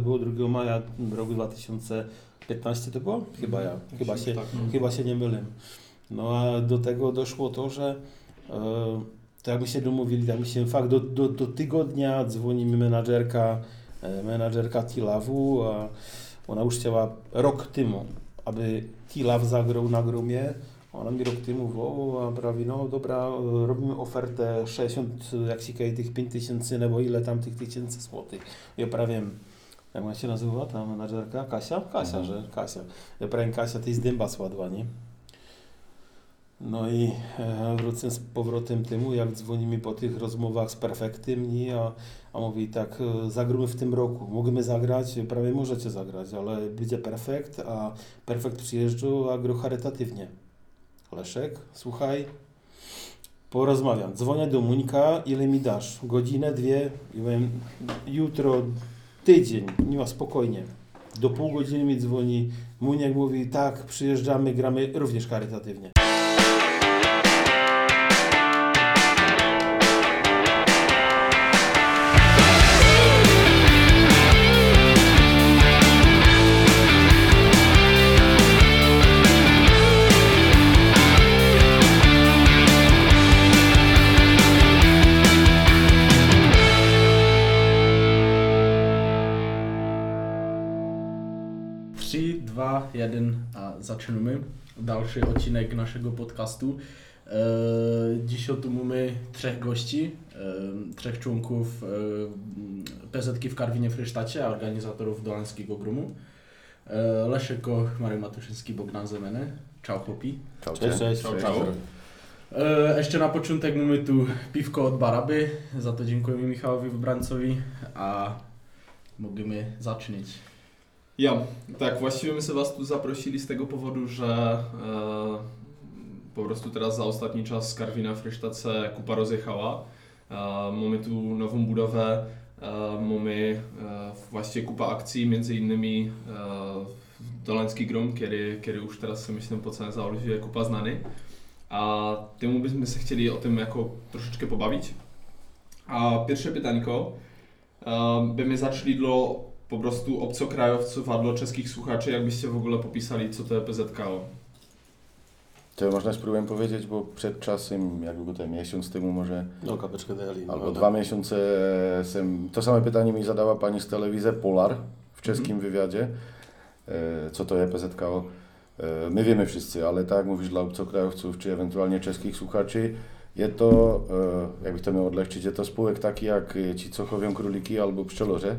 Było 2 maja roku 2015 to było? Chyba ja, chyba się, chyba się nie mylę. No a do tego doszło to, że e, tak jak my się domówili, tak my się fakt do, do, do tygodnia dzwoni mi menadżerka, e, menadżerka Tilawu, a ona już chciała rok temu, aby Tilaw zagrał na grumie. Ona mi rok temu wołała, a prawie, no dobra, robimy ofertę 60, jak się tych 5 tysięcy, nebo ile tam tych tysięcy złotych. Ja prawie, jak ona się nazywa, ta menadżerka? Kasia? Kasia, Mhm. że Kasia. Prawie Kasia, to jest dęba sładła, nie? No i e, wrócę z powrotem temu, jak dzwoni mi po tych rozmowach z Perfektem, nie? A, a mówi tak, e, zagramy w tym roku, możemy zagrać, prawie możecie zagrać, ale będzie Perfekt, a Perfekt przyjeżdżał, a gro charytatywnie. Leszek, słuchaj, porozmawiam. Dzwonię do Muńka, ile mi dasz? Godzinę, dwie? I powiem, jutro, tydzień, nie ma spokojnie. Do pół godziny mi dzwoni. Muniek mówi, tak, przyjeżdżamy, gramy również charytatywnie. Začneme. Další odcinek naszego podcastu. E, Dziś tu mamy trzech gości, e, trzech członków e, PZK w Karwinie Frysztacie, a organizatorów Dolanskiego Grumu. Leszek Koch, Marek Matuszyński, Bogdan Zemeny. Ciao chłopi. Čau, Cześć, cześć. Ciao, ciao. E, Jeszcze na początek mamy tu piwko od Baraby. Za to dziękujemy Michałowi Wybrancowi, a możemy zacząć. Ja, tak, właściwie my sobie Was tu zaprosili z tego powodu, że e, po prostu teraz za ostatni czas Karwina w Rysztace kupa rozjechała. E, mamy tu nową budowę, e, mamy e, właściwie kupa akcji, między innymi e, Dolanski Grom, który, który już teraz sobie myślę po całym Zaolzie kupa znany. A temu byśmy się chcieli o tym jako troszeczkę pobawić. A pierwsze pytanko, e, by my zaczęli dla po prostu obcokrajowców, a dla czeskich słuchaczy, jakbyście w ogóle popisali, co to PZKO. To można spróbuję powiedzieć, bo przed czasem, jak było ten miesiąc temu może, No, kapeczkę dali. albo dwa miesiące, sem, to same pytanie mi zadała pani z telewizji Polar w czeskim wywiadzie. E, Co to jest PZKO? E, My wiemy wszyscy, ale tak jak mówisz dla obcokrajowców, czy ewentualnie czeskich słuchaczy, jest to, e, jakby to miał odlehczyć, jest to spółek taki jak e, ci, co chowią króliki albo pszczelorze,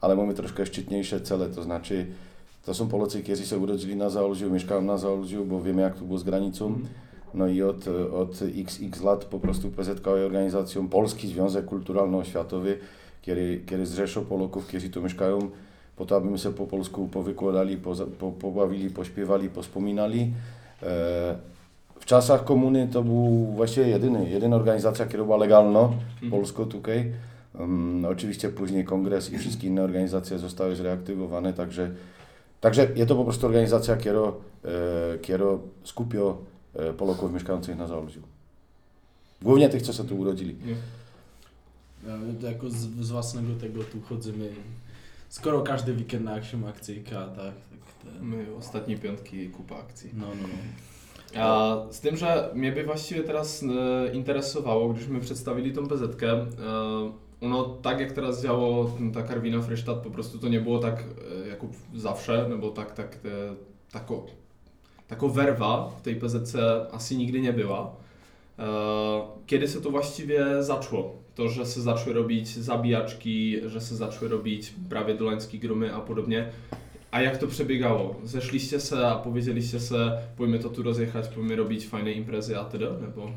ale mamy troszkę szczytniejsze cele, to znaczy to są Polacy, którzy się urodzili na Zaolziu, mieszkają na Zaolziu, bo wiemy jak to było z granicą. No i od, od XX lat po prostu PZK organizacją Polski Związek Kulturalno-Oświatowy, który, który zrzesza Polaków, którzy tu mieszkają, po to, aby my się po polsku powykładali, poza- po, pobawili, pośpiewali, pospominali. E, w czasach komuny to był właściwie jedyny, jedyna organizacja, która była legalna, polsko tutaj. Um, oczywiście później kongres i wszystkie inne organizacje zostały zreaktywowane, także, także jest to po prostu organizacja, która, e, która skupia e, Polaków mieszkających na Zaolziu. Głównie tych, co się tu urodzili. Ja, jako z, z własnego tego tu chodzimy. Skoro każdy weekend na jakąś akcyjkę, tak, tak. te- My ostatnie piątki kupa akcji. No, no, no. A z tym, że mnie by właściwie teraz e, interesowało, gdyśmy przedstawili tą PZK, e, ono tak jak teraz działo ta Karwina Frysztat, po prostu to nie było tak e, jak zawsze, no bo tak, tak te, tako, tako werwa w tej PZC asi nigdy nie była. E, Kiedy się to właściwie zaczło? To, że się zaczły robić zabijaczki, że się zaczły robić prawie dolańskie gromy, a podobnie. A jak to przebiegało? Zeszliście se, a powiedzieliście se, pójmy to tu rozjechać, pójmy robić fajne imprezy, a tyle? Bo...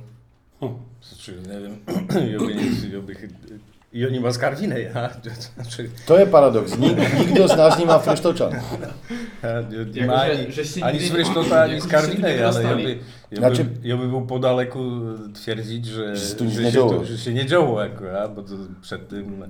Znaczy, nie wiem, ja by, nie- ja by, i oni ma skarwinę, ja? Znaczy, To jest paradoks. Nikt, nikt z nas nie ma fresztoczan. ja nie ma ani, nigdy- z Frysztota, ani z nigdy nie ale ja by, ja, Znaczy- by, ja by był podaleku twierdzić, że, Że się, działo. to, że się nie działo akurat, bo to przed tym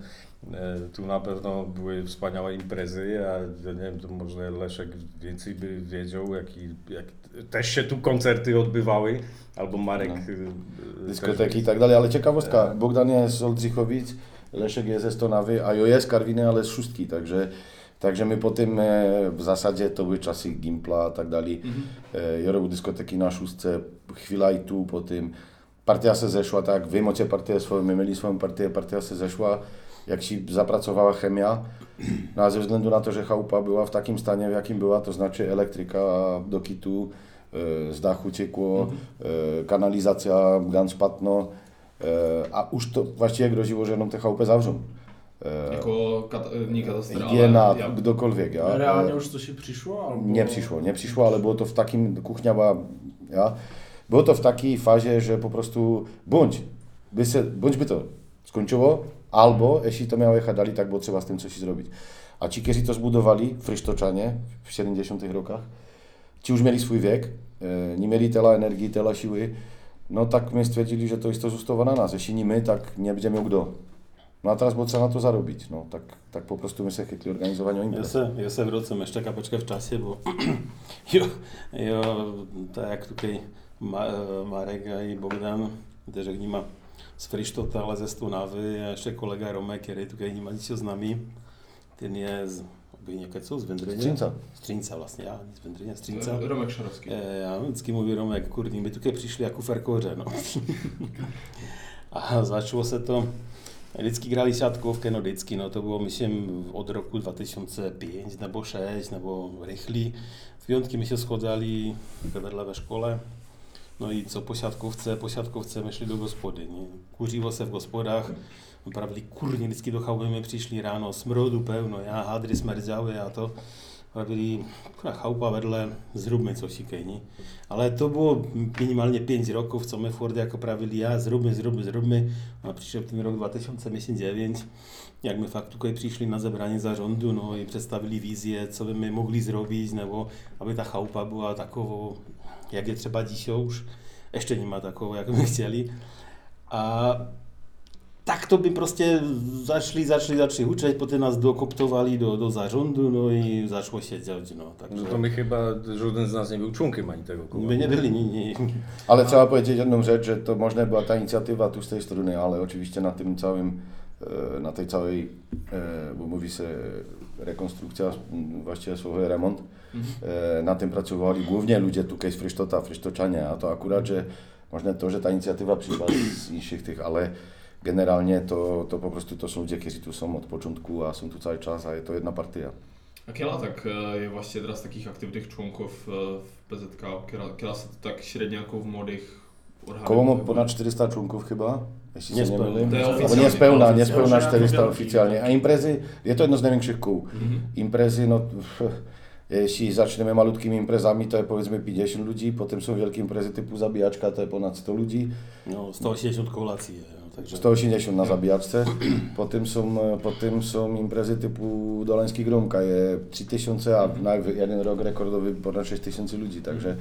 e, tu na pewno były wspaniałe imprezy, a ja nie wiem, to może Leszek więcej by wiedział, jak, i- jak też się tu koncerty odbywały, albo Marek. No. e, e, dyskoteki i tak dalej, ale ciekawostka, Bogdan jest z Oldřichowic, Leszek jest ze Stonawy, a ja jest z Karwiny, ale z Szóstki, także Takže my potom eh, v zásadě to byly časy Gimpla a tak dále. Mhm. Eh, Jorovu diskoteky na šustce, chvíľa i tu potom. Partia se zešla tak, vy máte partie svoje, my měli svoje partie, partia se zešla, jak si zapracovala chemia. No a ze vzhledu na to, že chalupa byla v takém staně, v jakým byla, to znaczy elektrika do kitu, eh, z dachu teklo, eh, kanalizácia ganz špatno. Eh, A už to grožilo, že jenom te chaloupy zavřou. Eh, Jako kat, nie katastrofa, Hygiena, ale ja, kdokoľvek. Ja. Reálně Eh, už to si přišlo? Alebo... Nepřišlo, nepřišlo, ale bylo to v takým, kuchňa byla, ja, bylo to v taký fáze, že po prostu buď by, se, buď by to skončilo, albo jeśli to miało jechać dalej, tak było trzeba z tym coś zrobić. A ci, kteří to zbudovali, Frištočanie v 70 rokach, ci už měli svůj věk, e, nie mieli tela energii, tela siły, no tak my stwierdzili, že to isto zůstává na nás. Jeśli nie my, tak nebude miał kdo. No a teraz bylo třeba na to zarobiť. No, tak, tak po prostu my se chytli organizování Ja imprez. sa, ja sa vracam ešte kapočka v čase, bo jo, jo, tak jak tukej Ma, Marek a i Bogdan, kteří vníma z Frištota, ale ze Stonavy a ještě kolega Romek, který vníma niečo s nami. Ten je z, aby někdo z Vendryně. Střínca. Střínca vlastně, já, z Vendryně, Střínca. Romek Šarovský. E, Já vždycky mluví Romek, kurní, my tukej přišli jako ferkoře, no. A začalo se to, vždycky grali šatkovky, no vždycky, no to bylo, myslím, od roku 2005 nebo 6, nebo rychlý. V piątky my się schodzali vedle ve škole, no i co po siatkovce, po siatkovce my šli do gospody, nie? Kuřivo se v gospodách, Pravili, kurně, vždycky do chałupy my přišli ráno, smrodu pevno, já hadry smrdzały a to. Pravili, kurwa, chałupa vedle, zróbmy coś nie? Ale to było minimalnie 5 rokov, co my Ford jako pravili, ja, zróbmy, zróbmy, zróbmy. A přišel ten rok 2009, jak my fakt tutaj přišli na zebranie zarządu, no i představili wizję, co by my mogli zrobić, nebo aby ta chałupa była takovou, jak je třeba dzisiaj už, ještě nemá takovou, jak my chcieli. A tak to by prostě zašli, zašli, zašli hučet, potem nás dokoptovali do, do zarządu, no i zaczło się dziać, no. Takže No to my chyba, żaden z nas nie był członkiem ani tego koła. my nebyli, ni, ni, Ale trzeba powiedzieć jedną rzecz, że to można była ta inicjatywa tu z tej strony, ale oczywiście na tym całym, na tej całej, e, bo mówi się rekonstrukcja, właściwie słowo remont, e, na tym pracowali głównie ludzie tutaj z Frysztota, Frysztoczanie, a to akurat, że można to, że ta inicjatywa przyszła z innych tych, ale generalnie to, to po prostu to są ludzie, którzy tu są od początku, a są tu cały czas, a to jedna partia. A kiela tak e, je właśnie teraz takich aktywnych członków e, w PZK? Kiela, kiela tak średniaków młodych Koło ponad 400 członków chyba, jeśli się nie Niespełna. mylę. Oficjalnie, niespełna, niespełna oficjalnie. 400 oficjalnie. A imprezy, jest to jedno z największych kół. Mhm. Imprezy, no pff, jeśli zaczniemy malutkimi imprezami, to powiedzmy 50 ludzi, potem są wielkie imprezy typu zabijaczka, to jest ponad 100 ludzi, no 180 kolacji, no, takže 180 na zabijaczce, potem są, e, potem są imprezy typu Doleński Grumka, je 3000, a na jeden rok rekordowy ponad 6000 ludzi, także,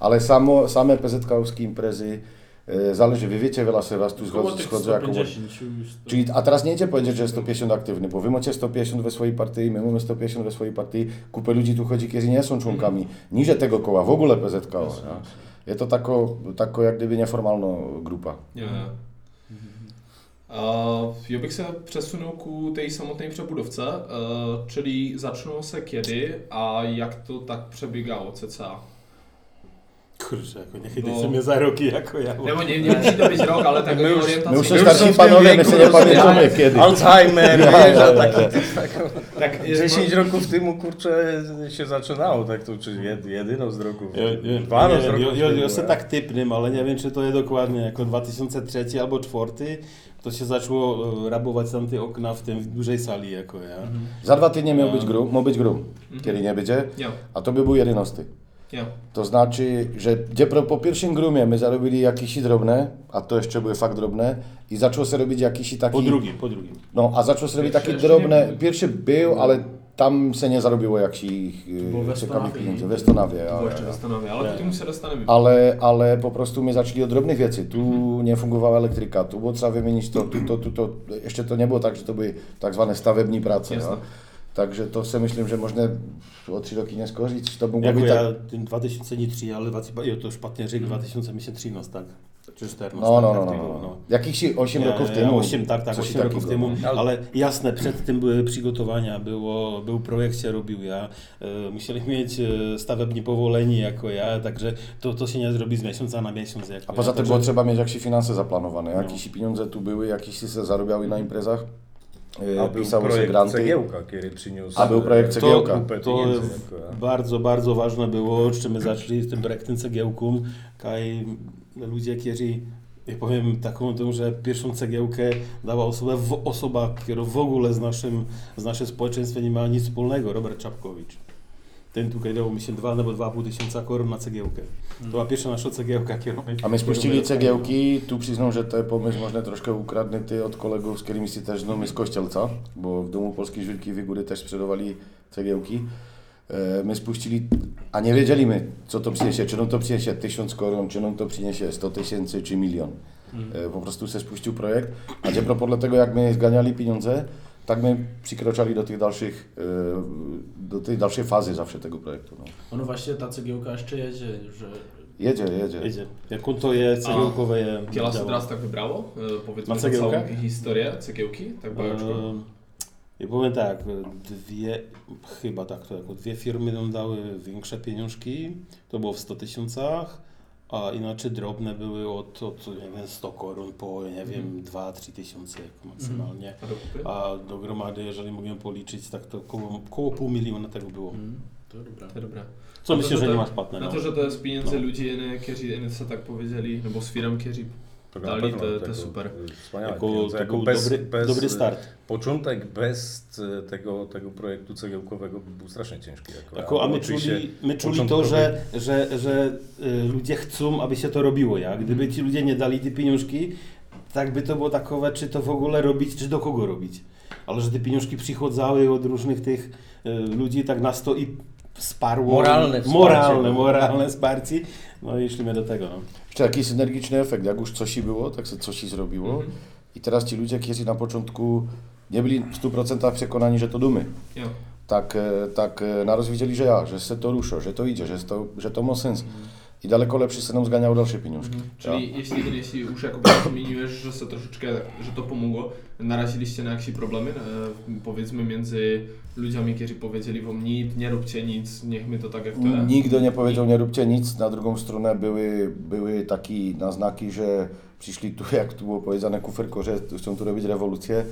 ale samo, same PZK-owskie imprezy, e, zależy, wy wiecie, wiele se was tu schodzą jako 150 już to- Czyli, a teraz nie idzie powiedzieć, że jest 150 aktywny, bo wy macie 150 we swojej partii, my mamy 150 we swojej partii, kupę ludzi tu chodzi, którzy nie są członkami niže tego koła, w ogóle PZK. Ja. Je to tako, tako jak gdyby neformalna grupa. Nie. A já bych se přesunul ku té samotné přebudovce, e, czyli zaczęło se kiedy a jak to tak przebiegało cca? Kurczę, jako nie chytaj No. mnie za roky, jako ja. Nebo nie, nie musí to být rok, ale tak My už- My już już tym panowie, my sobie nie pamiętamy kiedy. Alzheimer, Ja, wiesz, ja, a ja, tak, ja. Tak, 10 roków temu, kurczę, się zaczynało, tak to czy jed, jedyno z roków, Jo, jo, dwa nie z roków. jo se ja. tak typnym, ale nie wiem, czy to jest dokładnie jako 2003 albo 2004, to się zaczęło e, rabować tam te okna w tym w dużej sali, jako ja. Za dwa tygodnie miał być grum, ma być grum, kiedy nie będzie, a to by był 11. jo. To znaczy, że gdzie pro- po pierwszym grumie my zarobili jakieś drobne, a to jeszcze były fakt drobne, i zaczęło się robić jakiś taki... Po drugim, po drugim. No, a zaczął sobie robić Pierwszy takie jeszcze drobne. nie był. Pierwszy był, ale tam se nie zarobiło jakichś było we e, ciekawych Stonawie, pieniędzy. nie? We Stonawie, To ale, jeszcze zastanawiam, ale k tomu se dostaneme. ale, ale po prostu my zaczęli od drobnych rzeczy. Tu nie funkowała elektryka, tu było trzeba wymienić to, tu to, tu to. Jeszcze to nie było tak, że to były tak zwane stawebni prace. Jasne. No. Także to sobie myślę, że można o trzy roki nie skończyć. To mógł Jako być ja tak, ten 2003, ale 20, jo, to špatně řekl, 2013, tak. Czy 14. No, no, tak no, no, było, no. Jakichś 8 Nie, roków temu. 8, tak, tak, coś 8 roków temu, no. ale jasne, przed tym były przygotowania, było, był projekt się robił ja, e, musieli mieć e, stavební powolení jako ja, także to, to się nie zrobi z miesiąca na miesiąc. Jako A poza ja, tym także- było trzeba mieć jakieś finanse zaplanowane, No. jakieś pieniądze tu były, jakieś się zarobiały na imprezach. E, A był Pisało się projekt granty. cegiełka, który przyniósł... A był projekt e, cegiełka. To a- bardzo, bardzo ważne było, z czym my zaczęli z tym projektem cegiełką, kaj ludzie, którzy ja powiem taką tą, że pierwszą cegiełkę dała osoba, w, osoba, która w ogóle z naszym, z naszym społeczeństwem nie ma nic wspólnego, Robert Czapkowicz. Ten tutaj dał mi się dwa albo dwa pół tysiąca koron na cegiełkę. To była pierwsza nasza cegiełka, którą A my spuścili cegiełki, tu przyznam, że ten pomysł można troszkę ukradnięty od kolegów, z którymi się też znamy z Kościelca, bo w Domu Polskiej Żwirki Góry też sprzedawali cegiełki. E, My spuścili, a nie wiedzieliśmy, co to przyniesie, czy nam to przyniesie tysiąc koron, czy nam to przyniesie 100 tysięcy, czy milion. E, Po prostu się spuścił projekt, a gdzie propos tego, jak my zganiali pieniądze, tak my przykroczali do tych dalszych, e, do tej dalszej fazy zawsze tego projektu. No. Ono właśnie ta cegiełka jeszcze jedzie, że Jedzie, jedzie. Jedzie. Jaką to jest cegiełkowe je Kiela se działa. teraz tak wybrało? E, Powiedzmy Na całą historię cegiełki, tak bajeczko. Ehm, Ja powiem tak, dwie, chyba tak to jako dwie firmy nam dały większe pieniążki, to było w 100 tysiącach, a inaczej drobne były od, od nie wiem, 100 koron po, nie wiem, 2-3 tysiące maksymalnie. A do kupy? A do gromady, jeżeli mogłem policzyć, tak to około, około pół miliona tego było. mm, to dobra. To dobra. Co myślę, że to- nie masz płatne. Na no. to, że to jest pieniędzy No. ludzi, którzy jedne co tak powiedzieli, no bo z firm, którzy Na Dali, tego, super. Wspaniałe Jako, pieniądze. to Jako był bez, dobry, bez, dobry start. Początek bez e, tego, tego projektu cegiełkowego by był strasznie ciężki. Jako, Jako, a my czuli, my czuli to, że, że, że y, ludzie chcą, aby się to robiło. Ja? Gdyby ci ludzie nie dali te pieniążki, tak by to było takowe, czy to w ogóle robić, czy do kogo robić. Ale że te pieniążki przychodzały od różnych tych y, ludzi, tak nas to i wsparło. Moralne wsparcie. Moralne, moralne wsparcie. No i szliśmy do tego. No. Jeszcze jakiś synergiczny efekt, jak już coś było, tak się coś zrobiło. Mhm. I teraz ci ludzie, którzy na początku nie byli w 100% przekonani, że to dumy, Ja. tak, e, tak e, naraz widzieli, że ja, że se to rusza, że to idzie, że to, że to ma sens. I daleko lepszy se nam zganiał dalsze pieniążki. Czyli jeśli, jeśli już jako wymieniłeś, że troszeczkę, że to pomogło, naraziliście na jakieś problemy, e, powiedzmy między ludźmi, którzy powiedzieli wam nic, nie róbcie nic, niech my to tak jak jest. Nigdy nie powiedział, nie róbcie nic. Na drugą stronę były, były takie naznaki, że przyszli tu, jak tu było powiedziane, kuferko, że chcą tu robić rewolucję.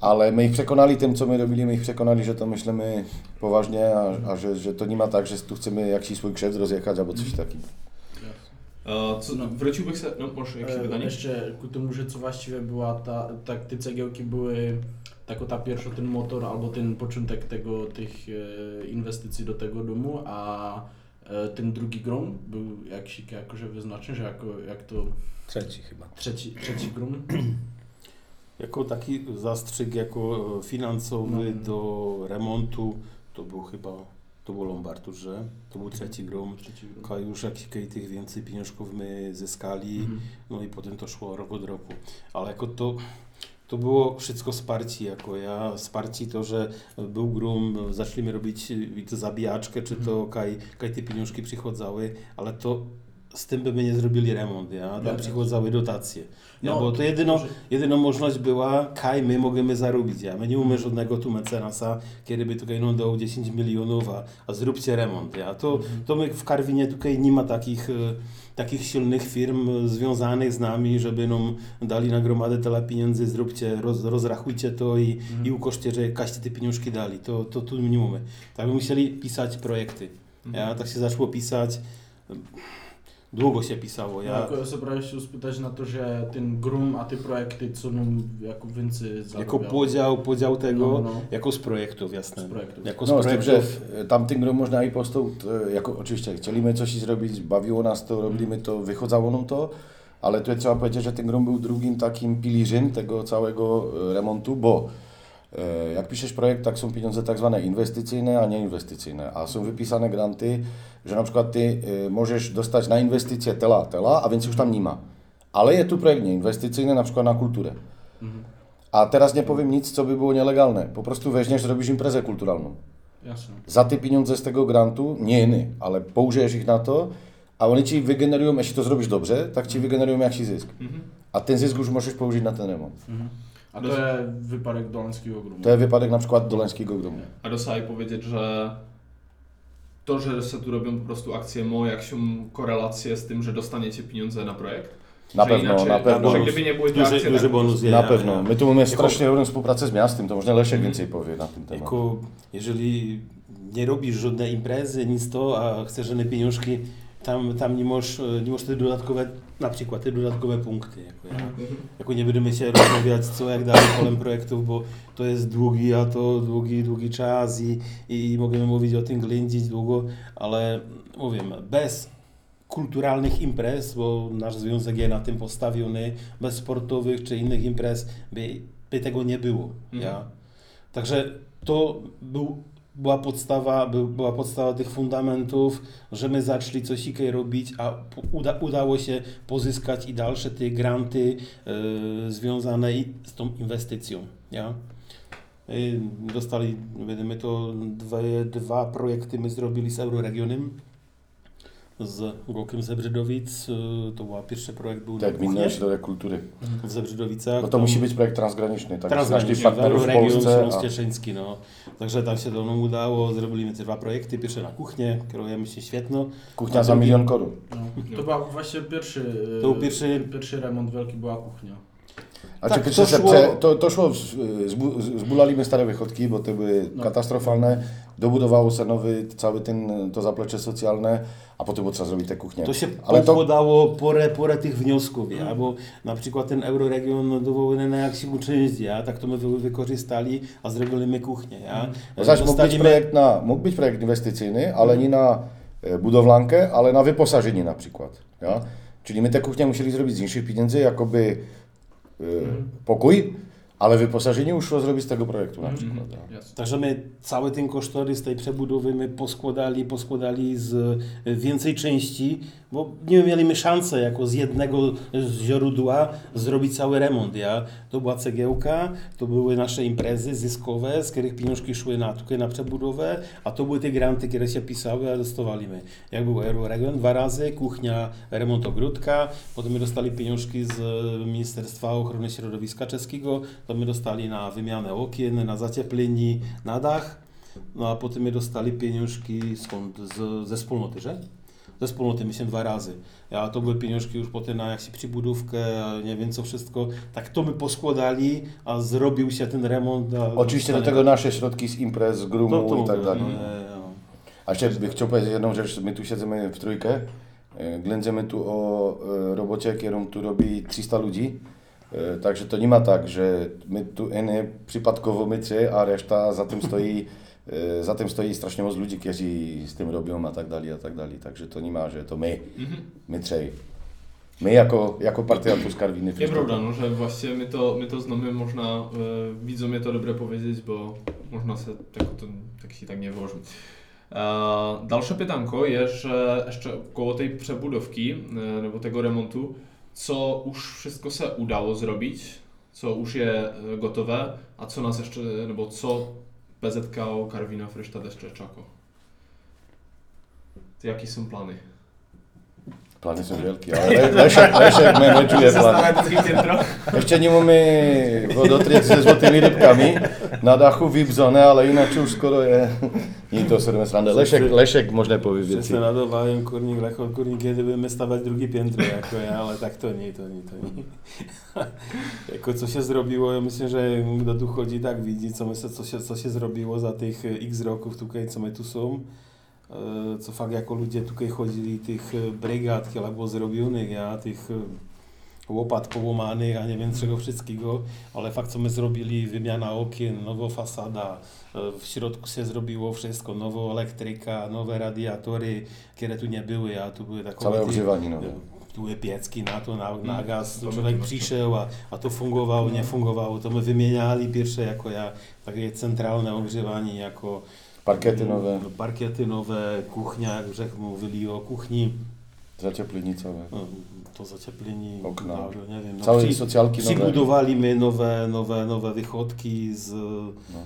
Ale my ich przekonali tym, co my robili, my ich przekonali, że to myślimy poważnie, a, a że, że to nie ma tak, że tu chcemy jakiś swój krzewd rozjechać albo coś takiego. E, co, wróciłbych se, no może jakieś E, pytanie? Jeszcze ku temu, że co właściwie była ta, tak te cegiełki były jako ta pierwsza ten motor albo ten początek tego, tych e, inwestycji do tego domu, a e, ten drugi grom był jakiś jakože wyznaczony, że jako, jak to Trzeci chyba. trzeci, trzeci grom. Jako taki zastrzyk, jako e, finansowy No. do remontu, to był chyba, to był Lombard, że to był trzeci grom. Trzeci grom. Ka już jakiś tych więcej pieniążków my zyskali, Mhm. no i potem to szło rok od roku. Ale jako to, to było wszystko wsparcie, jako ja wsparcie to, że był grum, zaczęliśmy robić i to zabijaczkę, czy to kaj, kaj te pieniążki przychodzały, ale to z tym by my nie zrobili remont, ja? tam Jasne. przychodzały dotacje. Ja, No, bo to jedyno, może- jedyna możliwość była, kaj my możemy zarobić. Ja? My nie mamy żadnego tu mecenasa, kiedy by tutaj no, dał 10 milionów, a, a zróbcie remont. Ja? To, to my w Karwinie tutaj nie ma takich, e, takich silnych firm e, związanych z nami, żeby nam dali na gromadę tyle pieniędzy, zróbcie, roz, rozrachujcie to i, i ukoszcie, że kaście te pieniążki dali. To, to tu nie mamy. Tak by musieli pisać projekty. Ja? Tak się zaczęło pisać. Długo się pisało. Ja Ja, jako sobie prawie się spytać na to, że ten grum, a te projekty, co nam jako więcej jako podział, podział tego, No, no. jako z projektów, jasne. Z projektów. Jako z No, z tym, że projektów. grom można i powstał, to, jako, oczywiście chcieliśmy coś zrobić, bawiło nas to, robiliśmy to, wychodzało nam to, ale tu trzeba powiedzieć, że ten grom był drugim takim pilirzem tego całego e, remontu, bo e, jak piszesz projekt, tak są pieniądze tak zwane inwestycyjne, a nieinwestycyjne, a są wypisane granty, że na przykład ty e, możesz dostać na inwestycje tela, tela, a więc już tam nie ma. Ale jest tu projekt nieinwestycyjny, na przykład na kulturę. Mhm. A teraz nie powiem nic, co by było nielegalne. Po prostu weźmiesz, zrobisz imprezę kulturalną Jasne. za te pieniądze z tego grantu, nie inny, ale poużyjesz ich na to, a oni ci wygenerują, jeśli to zrobisz dobrze, tak ci wygenerują jakiś zysk. Mhm. A ten zysk już możesz położyć na ten remont. A to je wypadek Dolenského gromu. To jest wypadek na przykład Doleńskiego Gromu. A dostali powiedzieć, że to, że se tu robią po prostu akcje MO, jak się korelacje z tym, że dostaniecie pieniądze na projekt? Na Że pewno, inaczej, na pewno. Że gdyby nie były te Duży, akcje, duży tak bonus Na ja- pewno. My tu mamy strasznie dobrą współpracę z miastem, to może Leszek więcej powie na ten temat. Jako, jeżeli nie robisz żadnej imprezy, nic to, a chcesz żadne pieniążki, tam, tam nie możesz, nie możesz te dodatkowe, na przykład te dodatkowe punkty. Jako, ja, Mhm. jako nie będziemy się rozmawiać co jak dalej polem projektów, bo to jest długi, a to długi, długi czas i, i możemy mówić o tym ględzić długo, ale mówię, bez kulturalnych imprez, bo nasz związek jest na tym postawiony, bez sportowych czy innych imprez by, by tego nie było. Mhm. Ja. Także to był, była, podstawa, był, była podstawa tych fundamentów, że my zaczęli coś ikę robić, a uda, udało się pozyskać i dalsze te granty e, związane z tą inwestycją. Ja. Y, Dostali, my to dwa, dwa projekty my zrobili z Euroregionem, z Gołkiem Zebrzydowic. Y, To był pierwszy projekt był Tak, Gminny Ośrodek Kultury. w Zebrzydowicach. Bo to Tam- musi być projekt transgraniczny, tak? Transgraniczny, partnerów w region Śląsk-Cieszyński, no. Także tam się to nam udało, zrobili te dwa projekty, pierwsze na kuchnię, kierujemy się świetno. kuchnia za milion korun. No. To był właśnie pierwszy, To był pierwszy- pierwszy remont wielki była kuchnia. A Tak, czy to to, szło- szło... to, to szło, zbulaliśmy stare wychodki, bo te były No. katastrofalne. Dobudowało się nowy, cały ten, to zaplecze socjalne, a potem było trzeba zrobić te kuchnie. To się Ale to, podało porę, porę tych wniosków, ja, bo na przykład ten euroregion dowołany na jak się uczyć, ja, tak to my wy- wykorzystali, a zrobili my kuchnię, ja. no zaś mógł być, projekt na, mógł być projekt inwestycyjny, ale nie na e, budowlankę, ale na wyposażenie na przykład. Ja? Czyli my te kuchnie musieli zrobić z inszych pieniędzy, jakoby e, pokój, ale wyposażenie już zrobić z tego projektu na przykład. Ja. Jasne. Także my cały ten kosztorys tej przebudowy my poskładali, poskładali z e, więcej części, bo nie mieliśmy szansę jako z jednego źródła zrobić cały remont. Ja. To była cegiełka, to były nasze imprezy zyskowe, z których pieniążki szły na, na przebudowę, a to były te granty, które się pisały, a dostawaliśmy. Jak był Euroregion dwa razy, kuchnia, remont ogródka, potem my dostali pieniążki z e, Ministerstwa Ochrony Środowiska Czeskiego, to my dostali na wymianę okien, na zacieplenie, na dach, no a potem my dostali pieniążki skąd? Z, ze wspólnoty, że? Ze wspólnoty, myślę, dwa razy. A to były pieniążki już potem na jakąś przybudówkę, nie wiem co wszystko. Tak to my poskładali, a zrobił się ten remont. Oczywiście do tego nasze środki z imprez, z grumu No to i tak dalej. e, no. A jeszcze bych chciał powiedzieć jedną rzecz, my tu siedzimy w trójkę, e, ględzimy tu o e, robocie, którą tu robi 300 ludzi, także to nie ma tak, że my tu eny przypadkowo my trzy, a reszta za tym stoi, e, za tym stoi strasznie moc ludzi, którzy z tym robią, a tak dalej, a tak dalej, także to nie ma, że to my, Mhm. my trzej. My jako, jako partia plus Karwiny. Nie prawda, no, że właśnie my to, my to znamy, można, e, widzom je to dobre powiedzieć, bo można se tak, to, tak się tak nie włożyć. E, dalsze pytanko jest, że jeszcze koło tej przebudówki, e, nebo tego remontu, co już wszystko se udało zrobić, co już je e, gotowe, a co nas jeszcze, nebo co PZKO Karwina Frysztad jeszcze czeka? Jakie są plany? Plany są wielkie, ale Le- Leszek, Leszek menedżuje plany. Zastanawiam drugie piętro. Jeszcze nie mamy wodotryk ze złotymi rybkami na dachu wybzone, ale inaczej już skoro je... Nie to sobie srandę. Leszek, Leszek można powiedzieć Wszyscy więcej. nadawałem kurnik, lechol, kurnik, kiedy będziemy stawać drugie piętro, jako ja, ale tak to nie, to nie, to nie. jako co się zrobiło, ja myślę, że do tu chodzi tak widzi, co, my, se- co, się, co się zrobiło za tych e, x roków tutaj, co my tu są. E, Co fakt jako ludzie tutaj chodzili, tych e, brygad, które było zrobionych, ja, tych e, łopat połamanych, a nie wiem czego wszystkiego, ale fakt co my zrobili, wymiana okien, nowa fasada, e, w środku się zrobiło wszystko, nowa elektryka, nowe radiatory, które tu nie były, a tu były takie... Całe ogrzewanie nowe. Tu były piecki na to, na, na Mm, gaz, to człowiek my- przyszedł, a, a to fungowało, nie fungowało, to my wymieniali pierwsze jako ja, takie centralne ogrzewanie, jako Parkiety nowe, parkiety nowe, kuchnia, jak Grzech mówili o kuchni, zacieplenicowe. no, to zaciepleni, Okna. dobrze, nie wiem, no, Całe przy- socjalki nowe. Przybudowali my nowe, nowe, nowe wychodki z, No.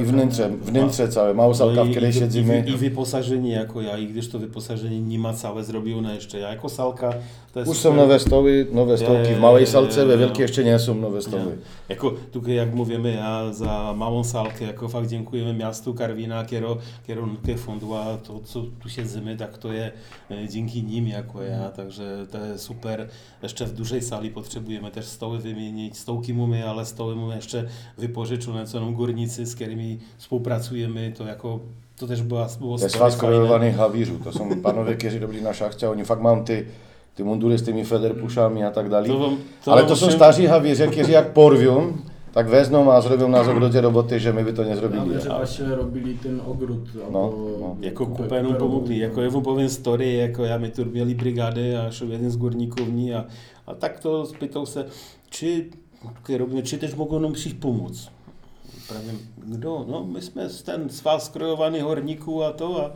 I wnętrze, wnętrze całe, małą salka, No w i, której i, siedzimy. i, I wyposażenie jako ja, i gdyż to wyposażenie nie ma całe zrobione jeszcze. Ja jako salka to jest Już są super. nowe stoły, nowe stołki w małej salce, we wielkiej jeszcze nie są nowe stoły. Jako tutaj jak mówimy, ja za małą salkę, jako fakt dziękujemy miastu Karwina, kiero, kierunkę fundła, to co tu siedzimy, tak to je e, dzięki nim jako ja, także to jest super. Jeszcze w dużej sali potrzebujemy też stoły wymienić, stołki mamy, ale stoły mamy jeszcze wypożyczone, co nam górnicy, z którymi współpracujemy, to jako to też była, było To jest story fakt fajne. skrojowanych hawiżu. To są panowie, którzy robili na szachcie, oni fakt mają ty, ty mundury z tymi federpuszami a tak dalej. To wam- Ale wam to są się- starzy hawierze, którzy jak porwią, tak wezmą, a zrobią na zagrodzie roboty, że my by to nie Ja zrobili. wiem, że właśnie robili ten ogród. albo no. Jako kupę- kupę nam kupę pomogli, roboty. jako ja wam powiem story, jako ja my tu mieli brygady, a szedł jeden z górników nie, a, a tak to spytał się, czy, kiedy robimy, czy też mogą nam przyjść pomóc. Prawie, no, no myśmy z ten z was skrojowany horniku, a to, a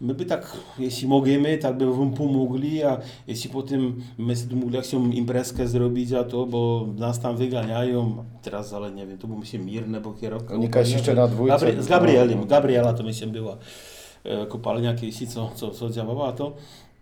my by tak, jeśli możemy, tak by wam pomogli, a jeśli potem my mogli chcą imprezkę zrobić, a to, bo nas tam wyganiają, teraz, ale nie wiem, to by się mirne, bo kierowca... Kiedyś jeszcze na dwójce. Gabri- z Gabrielem, Gabriela to myślę była e, kopalnia kiedyś, co, co, co działała, to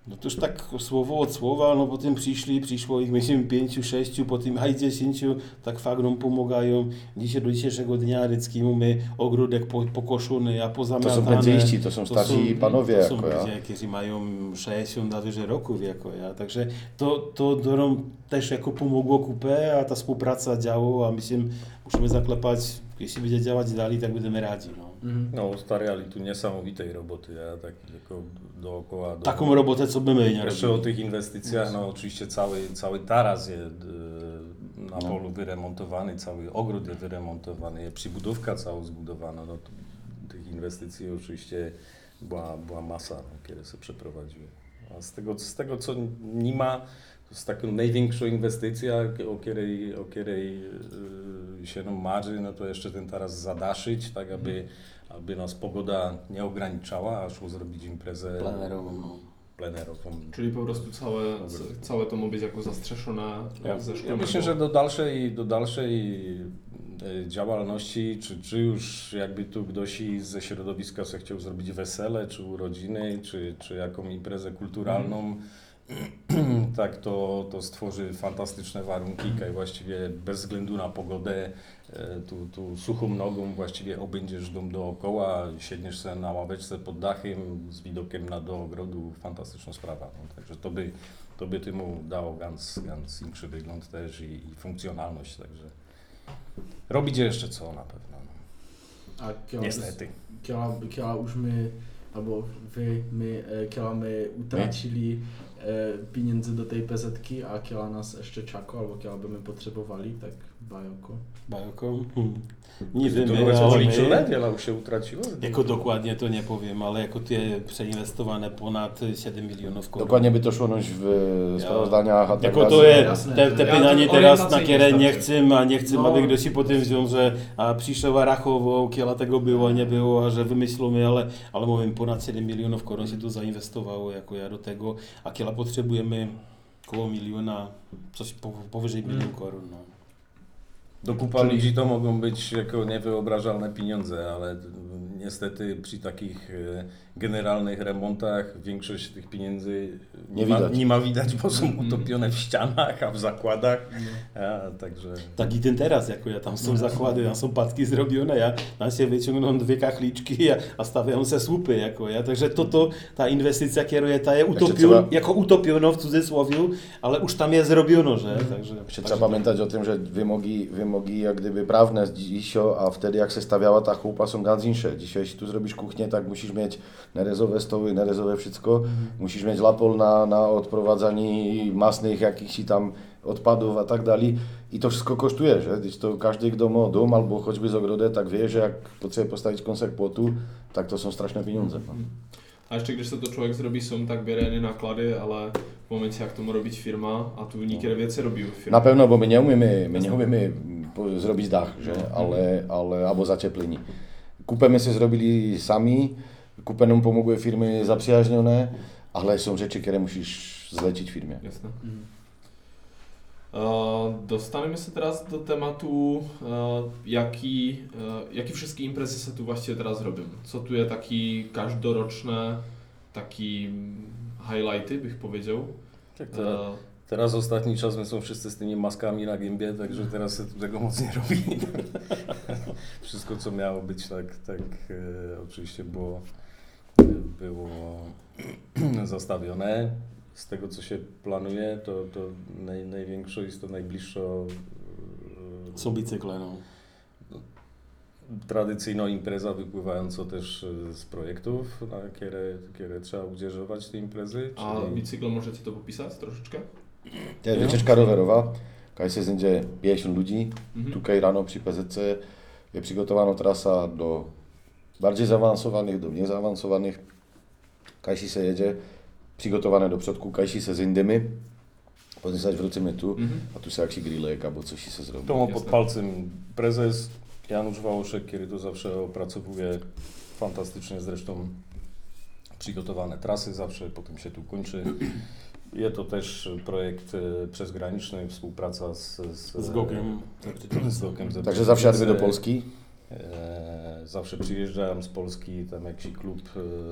no to już tak słowo od słowa, no potem przyszli, przyszło ich myślę pięciu, sześciu, potem aj dziesięciu, tak nam pomagają. Dzisiaj do dzisiejszego dnia Rycki mamy ogródek po, pokoszony, a To pozamiatane. są pensyjści, to są starsi panowie to są jako ja. ludzie, którzy mają 60 na wyżej roków jako ja, także to, to do nam też jako pomogło kupę, a ta współpraca działała, a myślę, musimy zaklepać, jeśli będzie działać dalej, tak będziemy radzi. No. Mhm. No, stawiali tu niesamowitej roboty, ja tak tylko dookoła. Do... Taką robotę, co by my nie Jeszcze o robili. tych inwestycjach, no oczywiście cały, cały taras jest e, na No. polu wyremontowany, cały ogród jest wyremontowany, jest przybudówka cała zbudowana, no tych inwestycji oczywiście była, była masa, no, kiedy się przeprowadziły. A z tego, z tego co nie ma, to jest taką największą inwestycją, o której, o której e, się nam marzy, no to jeszcze ten taras zadaszyć, tak aby, aby nas pogoda nie ograniczała, a szło zrobić imprezę Plenerową, no. plenerową. Czyli po prostu całe, całe to ma być jako zastrzeszone Ja- ze. Ja myślę, że do dalszej, do dalszej e, działalności, czy, czy już jakby tu ktoś ze środowiska se chciał zrobić wesele, czy urodziny, czy, czy jaką imprezę kulturalną, tak to, to stworzy fantastyczne warunki, kaj właściwie bez względu na pogodę, e, tu, tu suchą nogą właściwie obędziesz dom dookoła, siedniesz sobie na ławeczce pod dachem z widokiem na do ogrodu, fantastyczna sprawa. No, także to by, to by temu dało ganz, ganz większy wygląd też i, i funkcjonalność, także robicie jeszcze co na pewno. No. Niestety. Kiela, kiela už my, alebo vy, my, eh, kiela my utracili eh, pieniądze do tej pezetki, a kiela nas jeszcze czako, albo kiela by my potrzebowali, tak bajoko. Bajoko? Hmm. Nie to wiemy, jest ale policzone, my, wiele już się utraciło. jako dokładnie to nie powiem, ale jako te przeinwestowane ponad 7 milionów korun. Dokładnie by to szło noś w Ja- sprawozdaniach, a tak Jako to Jasne. te, te pytanie to teraz na orientacyjnie kierę nie starczy. chcę, a nie chcę, No. aby ktoś si potem wziął, że a przyszedł a rachował, kiela tego było, nie było, a że wymyślimy, ale, ale mówię, ponad 7 milionów korun się tu zainwestowało jako ja do tego, a kiela potrzebujemy koło miliona, coś po, powyżej milion korun. No. Do kupa ludzi to mogą być jako niewyobrażalne pieniądze, ale niestety przy takich e, generalnych remontach większość tych pieniędzy Nie ma, widać. nie ma widać, bo są utopione w ścianach, a w zakładach. A, także Tak i ten teraz, jako ja tam są zakłady, tam są patki zrobione, ja tam się wyciągną dwie kachliczki, a, a stawiają se słupy jako ja, także to, to ta inwestycja kieruje, ta je utopił, trzeba- jako utopiono w cudzysłowie, ale już tam jest zrobiono, że, także... Jeszcze także trzeba pamiętać o tym, że wymogi, wymogi jak gdyby prawne z dzisiaj, a wtedy jak się stawiała ta chupa są ganz insze. Jeśli tu zrobisz kuchnię, tak musisz mieć nerezowe stoły, nerezowe wszystko. Musisz mieć lapol na, na odprowadzanie masnych jakichś tam odpadów a tak dalej. I to wszystko kosztuje, że Gdyż to każdy kto ma dom albo choćby z ogrodę, tak wie, że jak potrzebuje postawić kąsek płotu, tak to są straszne pieniądze. No. A ještě když se to člověk zrobí, jsou tak běreny náklady, ale v momentě, jak to má robiť firma a tu některé věci robí firma. Na pewno, bo my nie umiemy, my po- zrobić dach, że? Ale, ale, albo zacieplenie. Kupę my sobie zrobili sami, kupę nam pomogły firmy zaprzyjaźnione, ale są rzeczy, które musisz zlecić firmie. Jasné. Mhm. E, Dostaneme się teraz do tematu, e, jaki, e, jakie wszystkie imprezy się tu właściwie teraz robią. Co tu jest taki každoroczne, taki highlighty, bych powiedział. Tak, E, teraz, ostatni czas my są wszyscy z tymi maskami na gębie, także teraz tego moc nie robi. Wszystko co miało być tak, tak e, oczywiście było, było zastawione. Z tego co się planuje, to, to naj, największą jest to najbliższo e, Są bicykle, no. tradycyjna impreza wypływająca też e, z projektów, na które, które trzeba udzierżować te imprezy. a czyli- bicyklo możecie to popisać troszeczkę? To jest wycieczka rowerowa, kaj się znajdzie 50 ludzi, Mhm. Tutaj rano przy PZC jest przygotowana trasa do bardziej zaawansowanych, do mniej zaawansowanych. Kajsi se jedzie, przygotowane do przodku, kajsi se zyndymy, potem zaś wrócimy tu, Mhm. a tu se jaksi grillek albo coś se zrobi. To ma pod palcem prezes Janusz Wałoszek, który to zawsze opracowuje fantastycznie zresztą przygotowane trasy, zawsze potem się tu kończy. Jest to też projekt e, przezgraniczny, współpraca z, z, Z Gogiem. z Gogiem ze Także zawsze do. Polski. E, zawsze przyjeżdżałem z Polski, tam jakiś klub